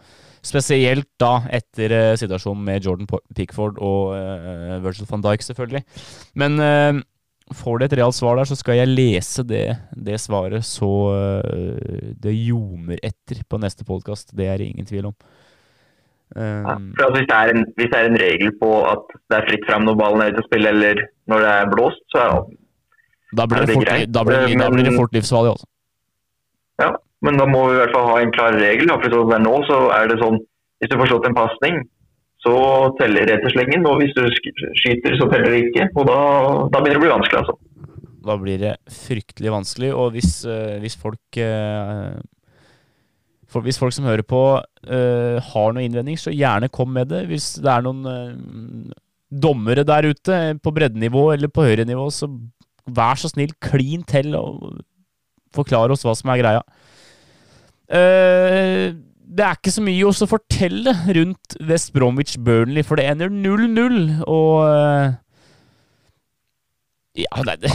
Spesielt da etter eh, situasjonen med Jordan Pickford og eh, Virgil van Dijk, selvfølgelig. Men eh, får du et realt svar der, så skal jeg lese det, det svaret så det ljomer etter på neste podkast. Det er det ingen tvil om. Ja, um, for altså, hvis, det en, hvis, det er en, regel på at det er fritt fram når ballen er ute å spille, eller når det er blåst, så er, da blir det, fort, greit. Da blir, men, da blir det fort livsfarlig. Altså. Ja, men da må vi i hvert fall ha en klar regel. For sånn det er nå, så er det sånn hvis du får slått en pasning, så teller retterslengen. Og hvis du skyter, så teller det ikke. Og da, da begynner det å bli vanskelig, altså. Da blir det fryktelig vanskelig. Og hvis, uh, hvis folk uh, for hvis folk som hører på, uh, har noen innvending, så gjerne kom med det. Hvis det er noen uh, dommere der ute på breddenivå eller på høyre nivå, så vær så snill, klin til og forklar oss hva som er greia. Uh, det er ikke så mye å fortelle rundt West Bromwich Burnley, for det ender 0-0, og Ja, nei, det,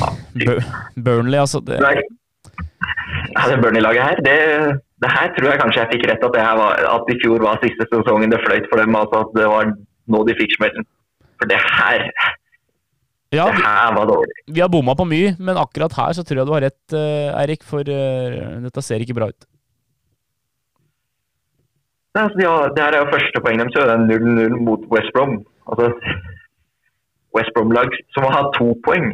Burnley, altså det, det Burnley-laget her, det det her tror jeg kanskje jeg fikk rett at, var, at i fjor var siste sesongen det fløyt for dem. altså At det var nå de fikk smellen. For det her ja, det her var dårlig. Vi har bomma på mye, men akkurat her så tror jeg du har rett, uh, Eirik. For uh, dette ser ikke bra ut. Nei, altså, de har, det her er jo første poeng deres. Det er 0-0 mot West Brom. Altså, West Brom-lag som har hatt to poeng.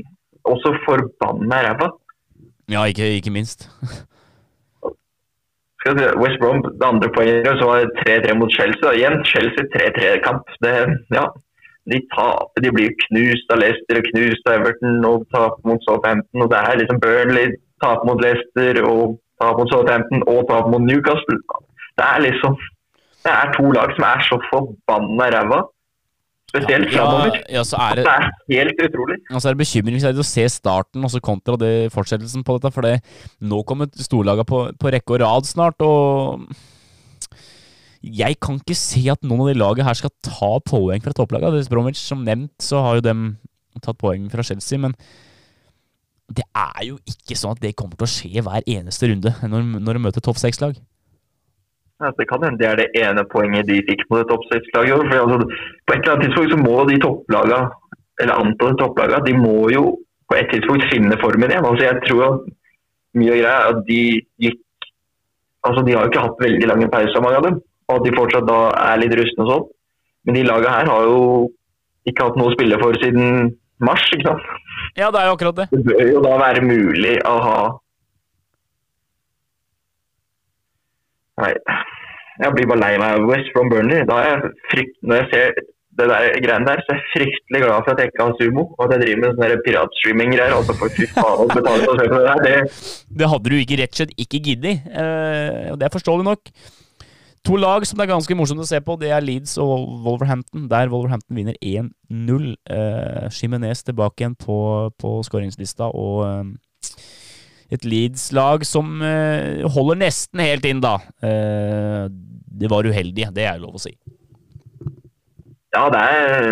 Også forbanna ræva. Ja, ikke, ikke minst. [laughs] West Brom, det andre poenget, så var det 3-3 mot Chelsea. Igjen Chelsea 3-3-kamp. Ja, de taper. De blir knust av Leicester og knust av Everton og taper mot Southampton. Og det er liksom Burnley taper mot Leicester og taper mot Southampton og taper mot Newcastle. Det er liksom Det er to lag som er så forbanna ræva. Spesielt framover. Ja, så er det, det, er helt utrolig. Og så er det bekymringsverdig å se starten og så kontra det, fortsettelsen på dette. For det, nå kommer storlaga på, på, rekke og rad snart, og jeg kan ikke se at noen av de lagene her skal ta poeng fra topplaga. Bromwich, som nevnt, så har jo dem tatt poeng fra Chelsea, men det er jo ikke sånn at det kommer til å skje hver eneste runde når, når de møter topp seks-lag. Altså, det kan hende det er det ene poenget de fikk mot et oppstillingslag. Altså, på et eller annet tidspunkt så må de topplagene, eller antallet topplagene, de må jo på et tidspunkt finne formen igjen. Altså, jeg tror at mye av greia er at de gikk Altså, de har jo ikke hatt veldig lange pauser, mange av dem. Og at de fortsatt da er litt rustne og sånn. Men de lagene her har jo ikke hatt noe å spille for siden mars, ikke sant. Ja, det er jo akkurat det. Det bør jo da være mulig å ha Nei. Jeg blir bare lei meg West from Burnley. Da er jeg frykt, når jeg ser det der greiene der, så er jeg fryktelig glad for at jeg ikke har sumo. Og at jeg driver med sånne piratstreaming-greier. Altså for fy faen å betale for å se på det der. Det hadde du ikke rett og slett ikke giddet. Eh, det er forståelig nok. To lag som det er ganske morsomt å se på, det er Leeds og Wolverhampton. Der Wolverhampton vinner 1-0. Eh, Jimenez tilbake igjen på, på skåringslista, og eh, et Leeds-lag som uh, holder nesten helt inn, da. Uh, det var uheldig, det er lov å si. Ja, det er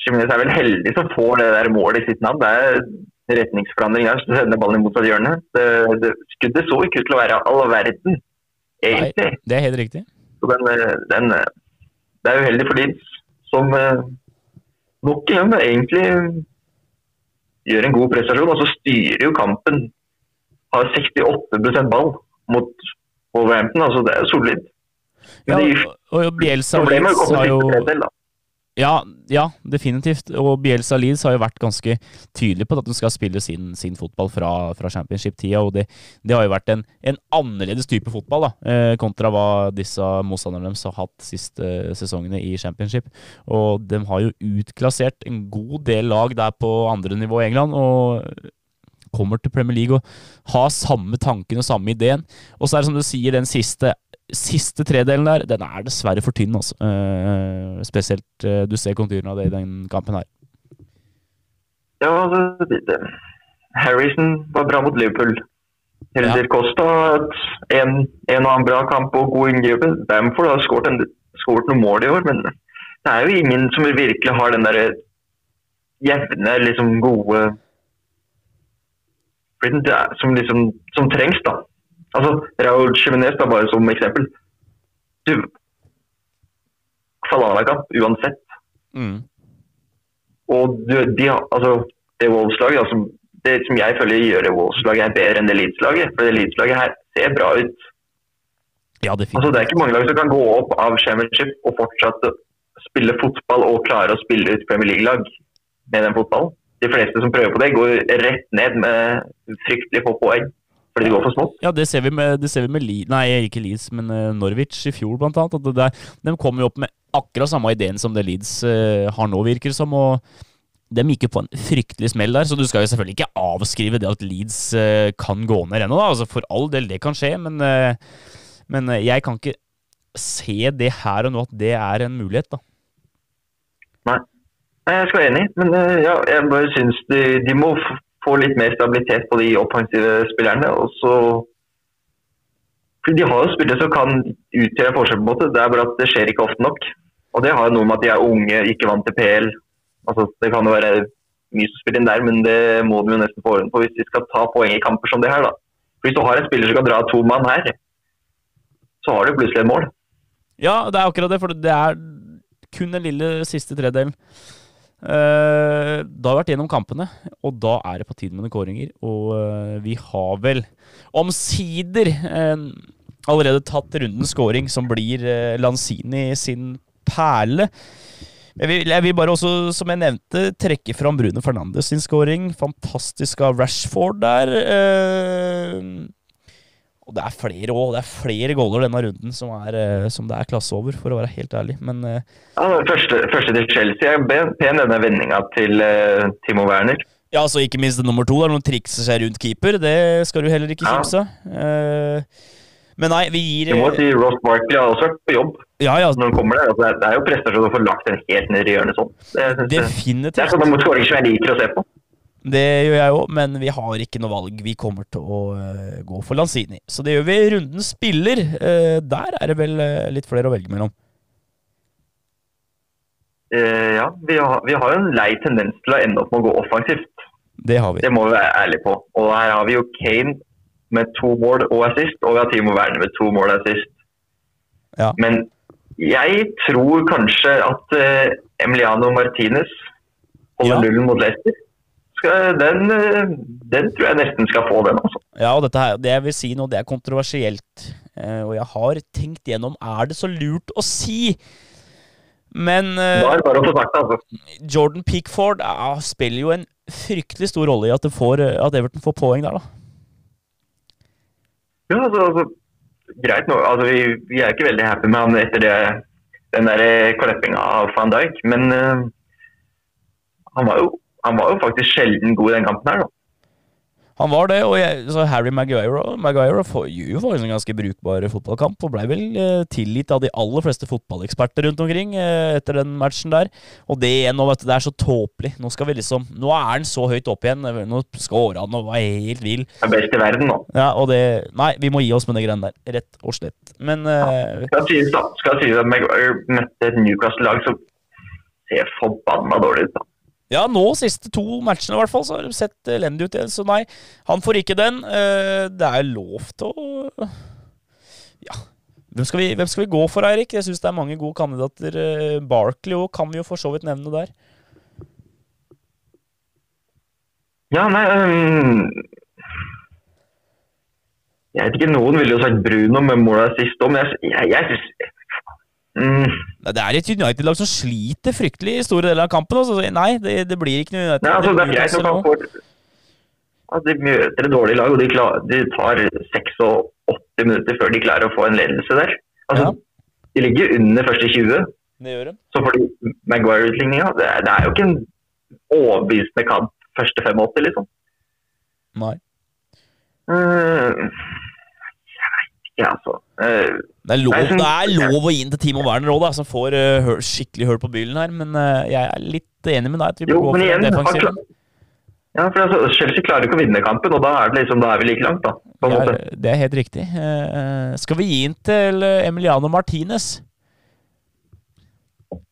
Jimenez er vel heldig som får det der målet i sitt navn. Det er retningsforandring der, sender ballen i motsatt hjørne. Det, det, skuddet så ikke ut til å være all verden, egentlig. Nei, det er helt riktig. Den, den, det er uheldig for Leeds, som nok en gang egentlig gjør en god prestasjon. Og så styrer jo kampen. Har 68% ball mot Wolverhampton, altså det er solid. Ja, og, Bielsa har jo ja, ja, definitivt. Og Bielsa Leeds har jo vært ganske tydelig på at de skal spille sin, sin fotball fra, fra championship-tida. Og det, det, har jo vært en, en annerledes type fotball da, eh, kontra hva disse motstanderne deres har hatt siste sesongene i championship. Og de har jo utklassert en god del lag der på andre nivå i England. og kommer til Premier League og har samme tanken og samme ideen. Og så er det som du sier, den siste siste tredelen der, den er dessverre for tynn. Altså. Uh, spesielt uh, du ser konturene av det i den kampen her. Ja, altså. Harrison var bra mot Liverpool. Helder ja. Costa en, en og annen bra kamp og god inngripen. Bamford har skåret noen mål i år, men det er jo ingen som virkelig har den der jevne, liksom gode som, liksom, som trengs, da. Altså, Raúl Jiménez da bare som eksempel. Du Falalakamp uansett. Mm. Og du, de, altså, det Wolves-laget altså, Det som jeg føler gjør det Wolves-laget er bedre enn det Leeds-laget. For det Leeds-laget her ser bra ut. Ja, det, altså, det er ikke mange lag som kan gå opp av Championship og fortsatt spille fotball og klare å spille ut Premier League-lag med den fotballen. De fleste som prøver på det, går rett ned med fryktelig få poeng. Fordi de går for smått? Ja, det ser vi med, ser vi med Li, nei, ikke Leeds, men uh, Norwich i fjor, blant annet. At der, de kom jo opp med akkurat samme ideen som det Leeds uh, har nå, virker som. og de gikk jo på en fryktelig smell der, så du skal jo selvfølgelig ikke avskrive det at Leeds uh, kan gå ned ennå. Altså, for all del, det kan skje, men, men jeg kan ikke se det her og nå at det er en mulighet, da. Nei. Jeg skal være enig, men ja, jeg bare syns de, de må få litt mer stabilitet på de offensive spillerne. og så de har jo spillere som kan utgjøre forskjell, på en måte. det er bare at det skjer ikke ofte nok. Og Det har noe med at de er unge, ikke vant til PL. Altså, det kan jo være mye som spiller inn der, men det må de jo nesten få orden på hvis de skal ta poeng i kamper som det her. da. For Hvis du har en spiller som kan dra to mann her, så har du plutselig et mål. Ja, det er akkurat det, for det er kun den lille siste tredelen. Uh, da har vi vært gjennom kampene, og da er det på tide med noen kåringer. Og uh, vi har vel omsider uh, allerede tatt rundens scoring, som blir Lanzini sin perle. Jeg vil, jeg vil, bare også, som jeg nevnte, trekke fram Bruno Fernandes sin scoring. Fantastisk av Rashford der. Og det er flere òg. Det er flere goaler denne runden som, er, eh, som, det er klasse over, for å være helt ærlig. Men uh, ja, første, første, til Chelsea er pen, denne vendinga til uh, Timo Werner. Ja, altså ikke minst nummer to. Der, er noen trikser seg rundt keeper. Det skal du heller ikke kimse av. Uh, men nei, vi gir Du må si Ross Barkley har også vært på jobb ja, ja. når han kommer der. Altså, det er jo prestasjon å få lagt den helt ned i hjørnet sånn. Det, Definitivt. Det er sånn skåring som jeg liker å se på. Det gjør jeg òg, men vi har ikke noe valg. Vi kommer til å uh, gå for Lanzini. Så det gjør vi. Runden spiller. Uh, der er det vel uh, litt flere å velge mellom. ja, vi har, vi har en lei tendens til å ende opp med å gå offensivt. Det har vi. Det må vi være ærlige på. Og her har vi jo Kane med to mål og assist, og vi har Timo Werner med to mål og assist. Ja. Men jeg tror kanskje at Emiliano Martinez holder ja. nullen mot Leicester skal, den, eh, den, tror jeg nesten skal få den. altså. Ja, og dette her, det jeg vil si nå, det er kontroversielt. Eh, og jeg har tenkt gjennom er det så lurt å si. Men eh, altså. Jordan Pickford ja, spiller jo en fryktelig stor rolle i at, får, at Everton får poeng der, da. Ja, altså, altså greit nå. Altså, vi, vi, er ikke veldig happy med han etter det, den der kleppinga av van Dijk, men uh, han var jo han var jo faktisk sjelden god i den kampen her, da. Han var det, og jeg, så Harry Maguire, Maguire gjør jo faktisk en ganske brukbar fotballkamp. Og blei vel eh, tilgitt av de aller fleste fotballeksperter rundt omkring eh, etter den matchen der. Og det igjen, vet du, det er så tåpelig. Nå skal vi liksom Nå er han så høyt opp igjen. Nå skårer han og var helt vill. Det er best i verden nå. Ja, og det Nei, vi må gi oss med det greiene der. Rett og slett. Men uh, Skal sies da, skal sies at Maguire møtte et Newcastle-lag som ser forbanna dårlig ut. da. Ja, nå siste to matchene i hvert fall, så har det sett elendig ut. Så nei, han får ikke den. Eh, det er lov til å Ja. Hvem skal, vi, hvem skal vi gå for, Eirik? Jeg syns det er mange gode kandidater. Eh, Barkley òg kan vi jo for så vidt nevne der. Ja, nei um, Jeg vet ikke, noen ville jo sagt Bruno med måla sist òg, men jeg, jeg, jeg Mm. Det er et United-lag som sliter fryktelig i store deler av kampen. Også. Nei, det, det blir ikke noe United. Nei, altså, det er greit nok får altså, De møter et dårlig lag, og de, klar, de tar 86 minutter før de klarer å få en ledelse der. Altså, ja. De ligger under første 20. Det gjør de. Så får de Maguire-utligninga. Det, det, er jo ikke en overbevisende kamp første 85, liksom. Nei. Uh, ja, så, Uh, det, er lov, det er lov å gi den til Timo Werner òg, som får uh, skikkelig hull på byllen her. Men uh, jeg er litt enig med deg. jo, gå for igjen, defensiven. Ja, for altså, Chelsea klarer ikke å vinne kampen, og da er, det liksom, da er vi like langt. da. Det er, det er, helt riktig. skal vi gi den til Emiliano Martinez?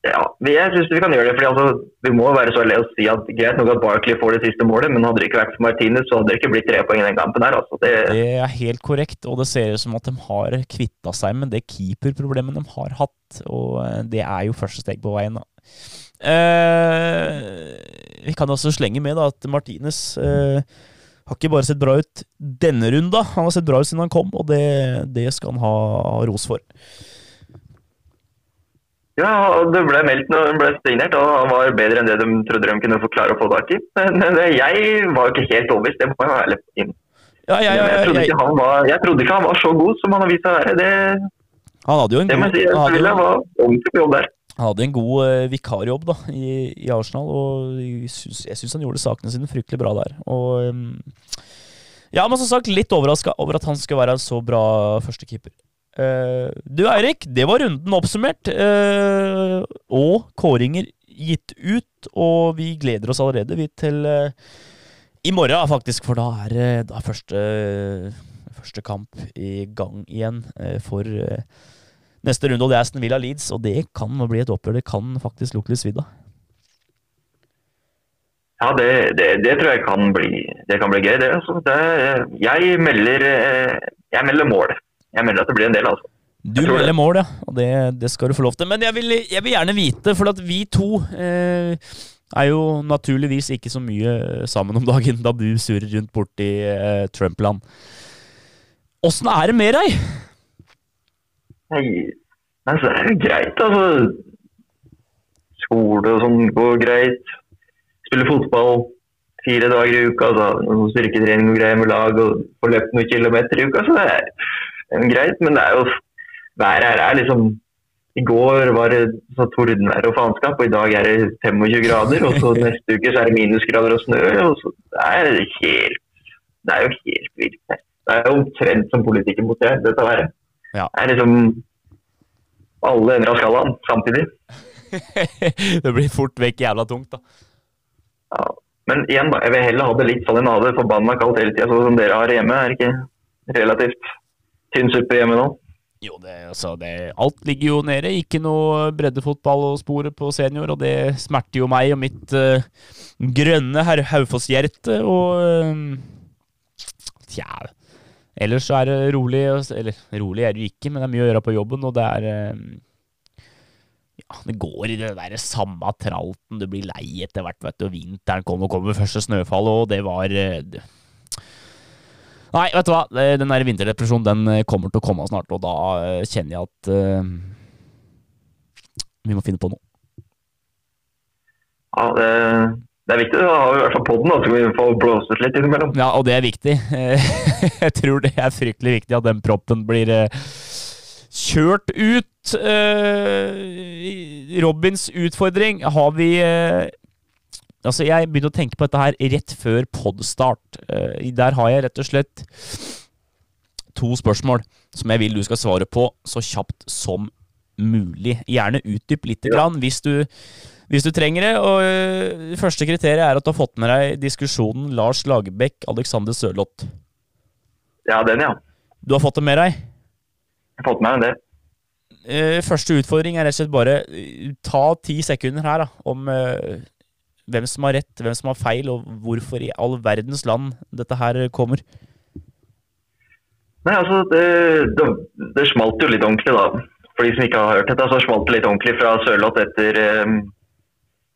Ja, jeg syns vi kan gjøre det. fordi altså, Vi må være så ærlige og si at greit nok at Barkley får det siste målet, men hadde det ikke vært for Martinez, så hadde det ikke blitt tre poeng i den kampen. her. Altså. Det... det... er helt korrekt, og det ser ut som at de har kvitta seg med det keeperproblemet de har hatt. Og eh, det er jo første steg på veien. da. Eh, vi kan også slenge med da, at Martinez eh, har ikke bare sett bra ut denne runda, han har sett bra ut siden han kom, og det, det skal han ha ros for. Ja, det ble meldt når han ble signert, og han var bedre enn det de trodde de kunne forklare klare å få tak i. Men jeg var jo ikke helt overbevist, det må jeg være ærlig inn. Ja, ja, ja, jeg, trodde jeg, var, jeg, trodde ikke han var, så god som han har vist seg å være. Det, han hadde jo en det si, jeg, han ordentlig jobb der. Han hadde en god uh, vikarjobb da, i, i, Arsenal, og jeg syns han gjorde sakene sine fryktelig bra der. Og um, Ja, men som sagt, litt overraska over at han skulle være en så bra førstekeeper. Uh, du Eirik, det var runden oppsummert. Uh, og kåringer gitt ut. Og vi gleder oss allerede vi til uh, i morgen, faktisk. For da er, da er første, første, kamp i gang igjen for neste runde. Og det er Aston Villa Leeds, og det kan bli et oppgjør. Det kan faktisk lukte litt svidd av. Ja, det, det, det, tror jeg kan bli, det kan bli gøy. Det, altså. jeg, melder, jeg melder mål jeg melder at det blir en del, altså. Du melder mål, ja. Og det, det, skal du få lov til. Men jeg vil, jeg vil gjerne vite, for at vi to eh, er jo naturligvis ikke så mye sammen om dagen da du surrer rundt borti eh, Trump-land. Åssen er det med deg? Nei, altså, det er greit, altså. Skole og sånn går greit. Spille fotball fire dager i uka. Altså, styrketrening og greier med lag og få løpt noen kilometer i uka. Så det er greit, men det er jo været her er liksom I går var det så tordenvær og faenskap, og i dag er det 25 grader. Og så [laughs] neste uke så er det minusgrader og snø. og så Det er helt det er jo helt vilt. Det er jo omtrent som politikken mot det, dette været. Ja. Det er liksom alle ender av skalaen samtidig. [laughs] det blir fort vekk jævla tungt, da. Ja. Men igjen, da. Jeg vil heller ha det litt sånn enn ha det forbanna kaldt hele tida, sånn som dere har hjemme. Er ikke relativt tynn suppe hjemme nå? Jo, det, altså, det, alt ligger jo nede. Ikke noe breddefotball å spore på senior, og det smerter jo meg og mitt uh, grønne Haufoss-hjerte. Og uh, tja Ellers så er det rolig. Eller rolig er det jo ikke, men det er mye å gjøre på jobben, og det er uh, ja, det går i det der samme tralten. Du blir lei etter hvert, vet du. Og Vinteren og kommer første snøfallet, og det var det, Nei, vet du hva. Den der vinterdepresjonen den eh, kommer til å komme snart, og da eh, kjenner jeg at uh, vi må finne på noe. Ja, det, det er viktig. Da har vi i hvert fall podden, så kan vi få blåst litt innimellom. Ja, og det er viktig. [laughs] jeg tror det er fryktelig viktig at den proppen blir kjørt ut. Robins utfordring har vi Altså, jeg begynte å tenke på dette her rett før podstart. Uh, der har jeg rett og slett to spørsmål som jeg vil du skal svare på så kjapt som mulig. Gjerne utdyp lite grann hvis du, hvis du trenger det. Og det Første kriteriet er at du har fått med deg diskusjonen Lars Lagerbäck, Alexander Sørloth. Ja, den, ja. Du har fått det med deg? Jeg har fått med meg det. Uh, første utfordring er rett og slett bare ta ti sekunder her da, om hvem som har rett, hvem som har feil, og hvorfor i all verdens land dette her kommer. Nei, altså, det, det, det smalt jo litt ordentlig, da for de som ikke har hørt dette, så smalt det litt ordentlig fra Sørloth etter, ehm,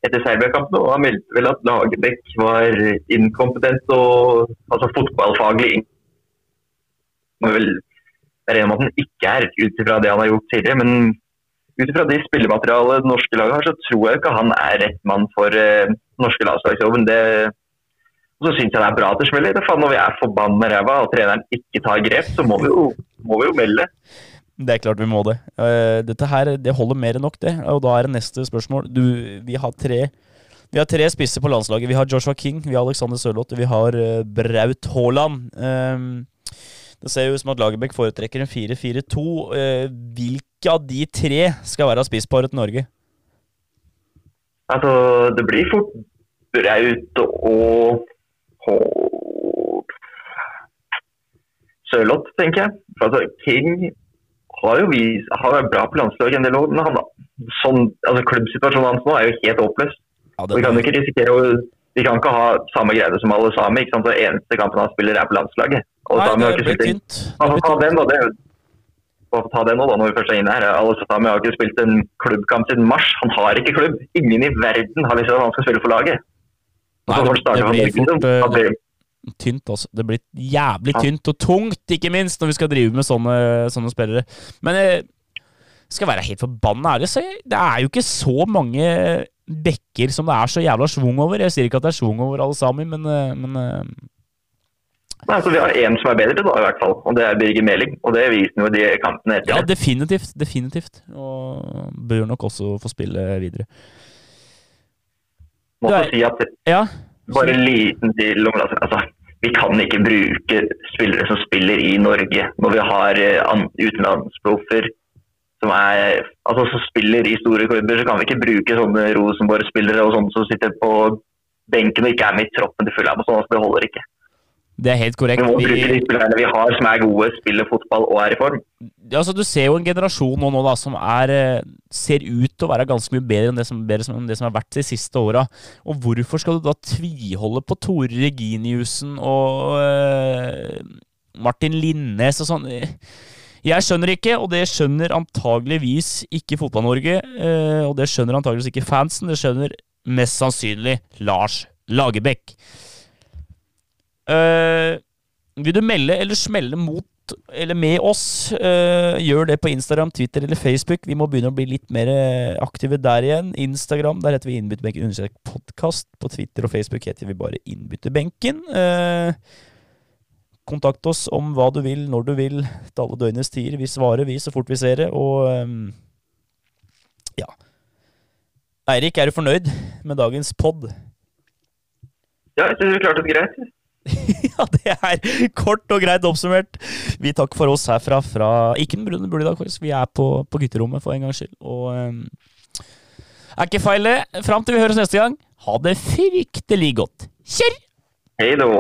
etter Serbia-kampen. Og han meldte vel at Lagerbäck var inkompetent og altså fotballfaglig må vel være med at han ikke er, ut ifra det han har gjort tidligere. Men ut ifra de spillematerialet det norske laget har, så tror jeg ikke han er rett mann for eh, norske landslagsjobben. Det, og så syns jeg det er bra at det smeller. Når vi er forbanna ræva og treneren ikke tar grep, så må vi jo, må vi jo melde. Det er klart vi må det. Uh, dette her det holder mer enn nok, det. Og da er det neste spørsmål. Du, vi har tre vi har tre spisser på landslaget. Vi har Joshua King, vi har Alexander Sørloth, vi har uh, Braut Haaland. Um, det ser jo ut som at Lagerbäck foretrekker en 4-4-2. Uh, hvilke av de tre skal være spissparet til Norge? Altså, det blir fort Braut og Sørloth, tenker jeg. Altså, King har jo vist, har vært bra på landslaget en del år, men han, sånn, altså, klubbsituasjonen hans nå er jo helt håpløs. Ja, vi kan jo ikke risikere å vi kan ikke ha samme greie som alle samer. ikke sant? Så eneste kampen han spiller, er på landslaget. Og Nei, det blir tynt. Ta den, da. Det, ta det nå, da, når vi først er inne her. Alle sami har ikke spilt en klubbkamp siden mars. Han har ikke klubb. Ingen i verden har lyst til at han skal spille for laget. Nei, det, det, blir fort, uh, tynt, altså. Det blir jævlig tynt og tungt, ikke minst, når vi skal drive med sånne, sånne spillere. Men jeg skal være helt forbanna ærlig, så det er jo ikke så mange bekker som det er så jævla schwung over. Jeg sier ikke at det er schwung over alle sammen, men, eh, men eh, Nei, altså Vi har én som er bedre, da, i hvert fall, og det er Birger Meling. Og det viser jo de kampene etter. Ja, definitivt. definitivt. Og bør nok også få spille videre. Måtte er, si at ja, bare en liten til om altså, Vi kan ikke bruke spillere som spiller i Norge når vi har uh, utenlandsproffer som, altså, som spiller i store klubber. Så kan vi ikke bruke sånne Rosenborg-spillere og sånne som sitter på benken og ikke er med i troppen til full sånn altså, det holder ikke. Det er helt korrekt. Vi må bruke de spillerne vi har som er gode, spiller fotball og er i form. Altså, du ser jo en generasjon nå, nå da, som er, eh, ser ut til å være ganske mye bedre enn det som, bedre enn det som har vært de siste åra. Og hvorfor skal du da tviholde på Tore Reginiussen og øh, Martin Linnes og sånn? Jeg skjønner ikke, og det skjønner antageligvis ikke Fotball-Norge. Øh, og det skjønner antageligvis ikke fansen. Det skjønner mest sannsynlig Lars Lagerbäck. Uh, vil du melde eller smelle mot eller med oss, uh, gjør det på Instagram, Twitter eller Facebook. Vi må begynne å bli litt mer eh, aktive der igjen. Instagram, der heter vi Innbytterbenken podkast. På Twitter og Facebook heter vi bare Innbytterbenken. Uh, kontakt oss om hva du vil, når du vil, til alle døgnets tider. Vi svarer, vi, så fort vi ser det. Og um, ja. Eirik, er du fornøyd med dagens pod? Ja, jeg syns vi klarte det greit. [laughs] ja, det er kort og greit oppsummert. Vi takker for oss herfra fra Ikke den brune bule i dag. Vi er på, på gutterommet for en gangs skyld. Og um, er ikke feil, det. Fram til vi høres neste gang, ha det fryktelig godt. Kjør! Hei då.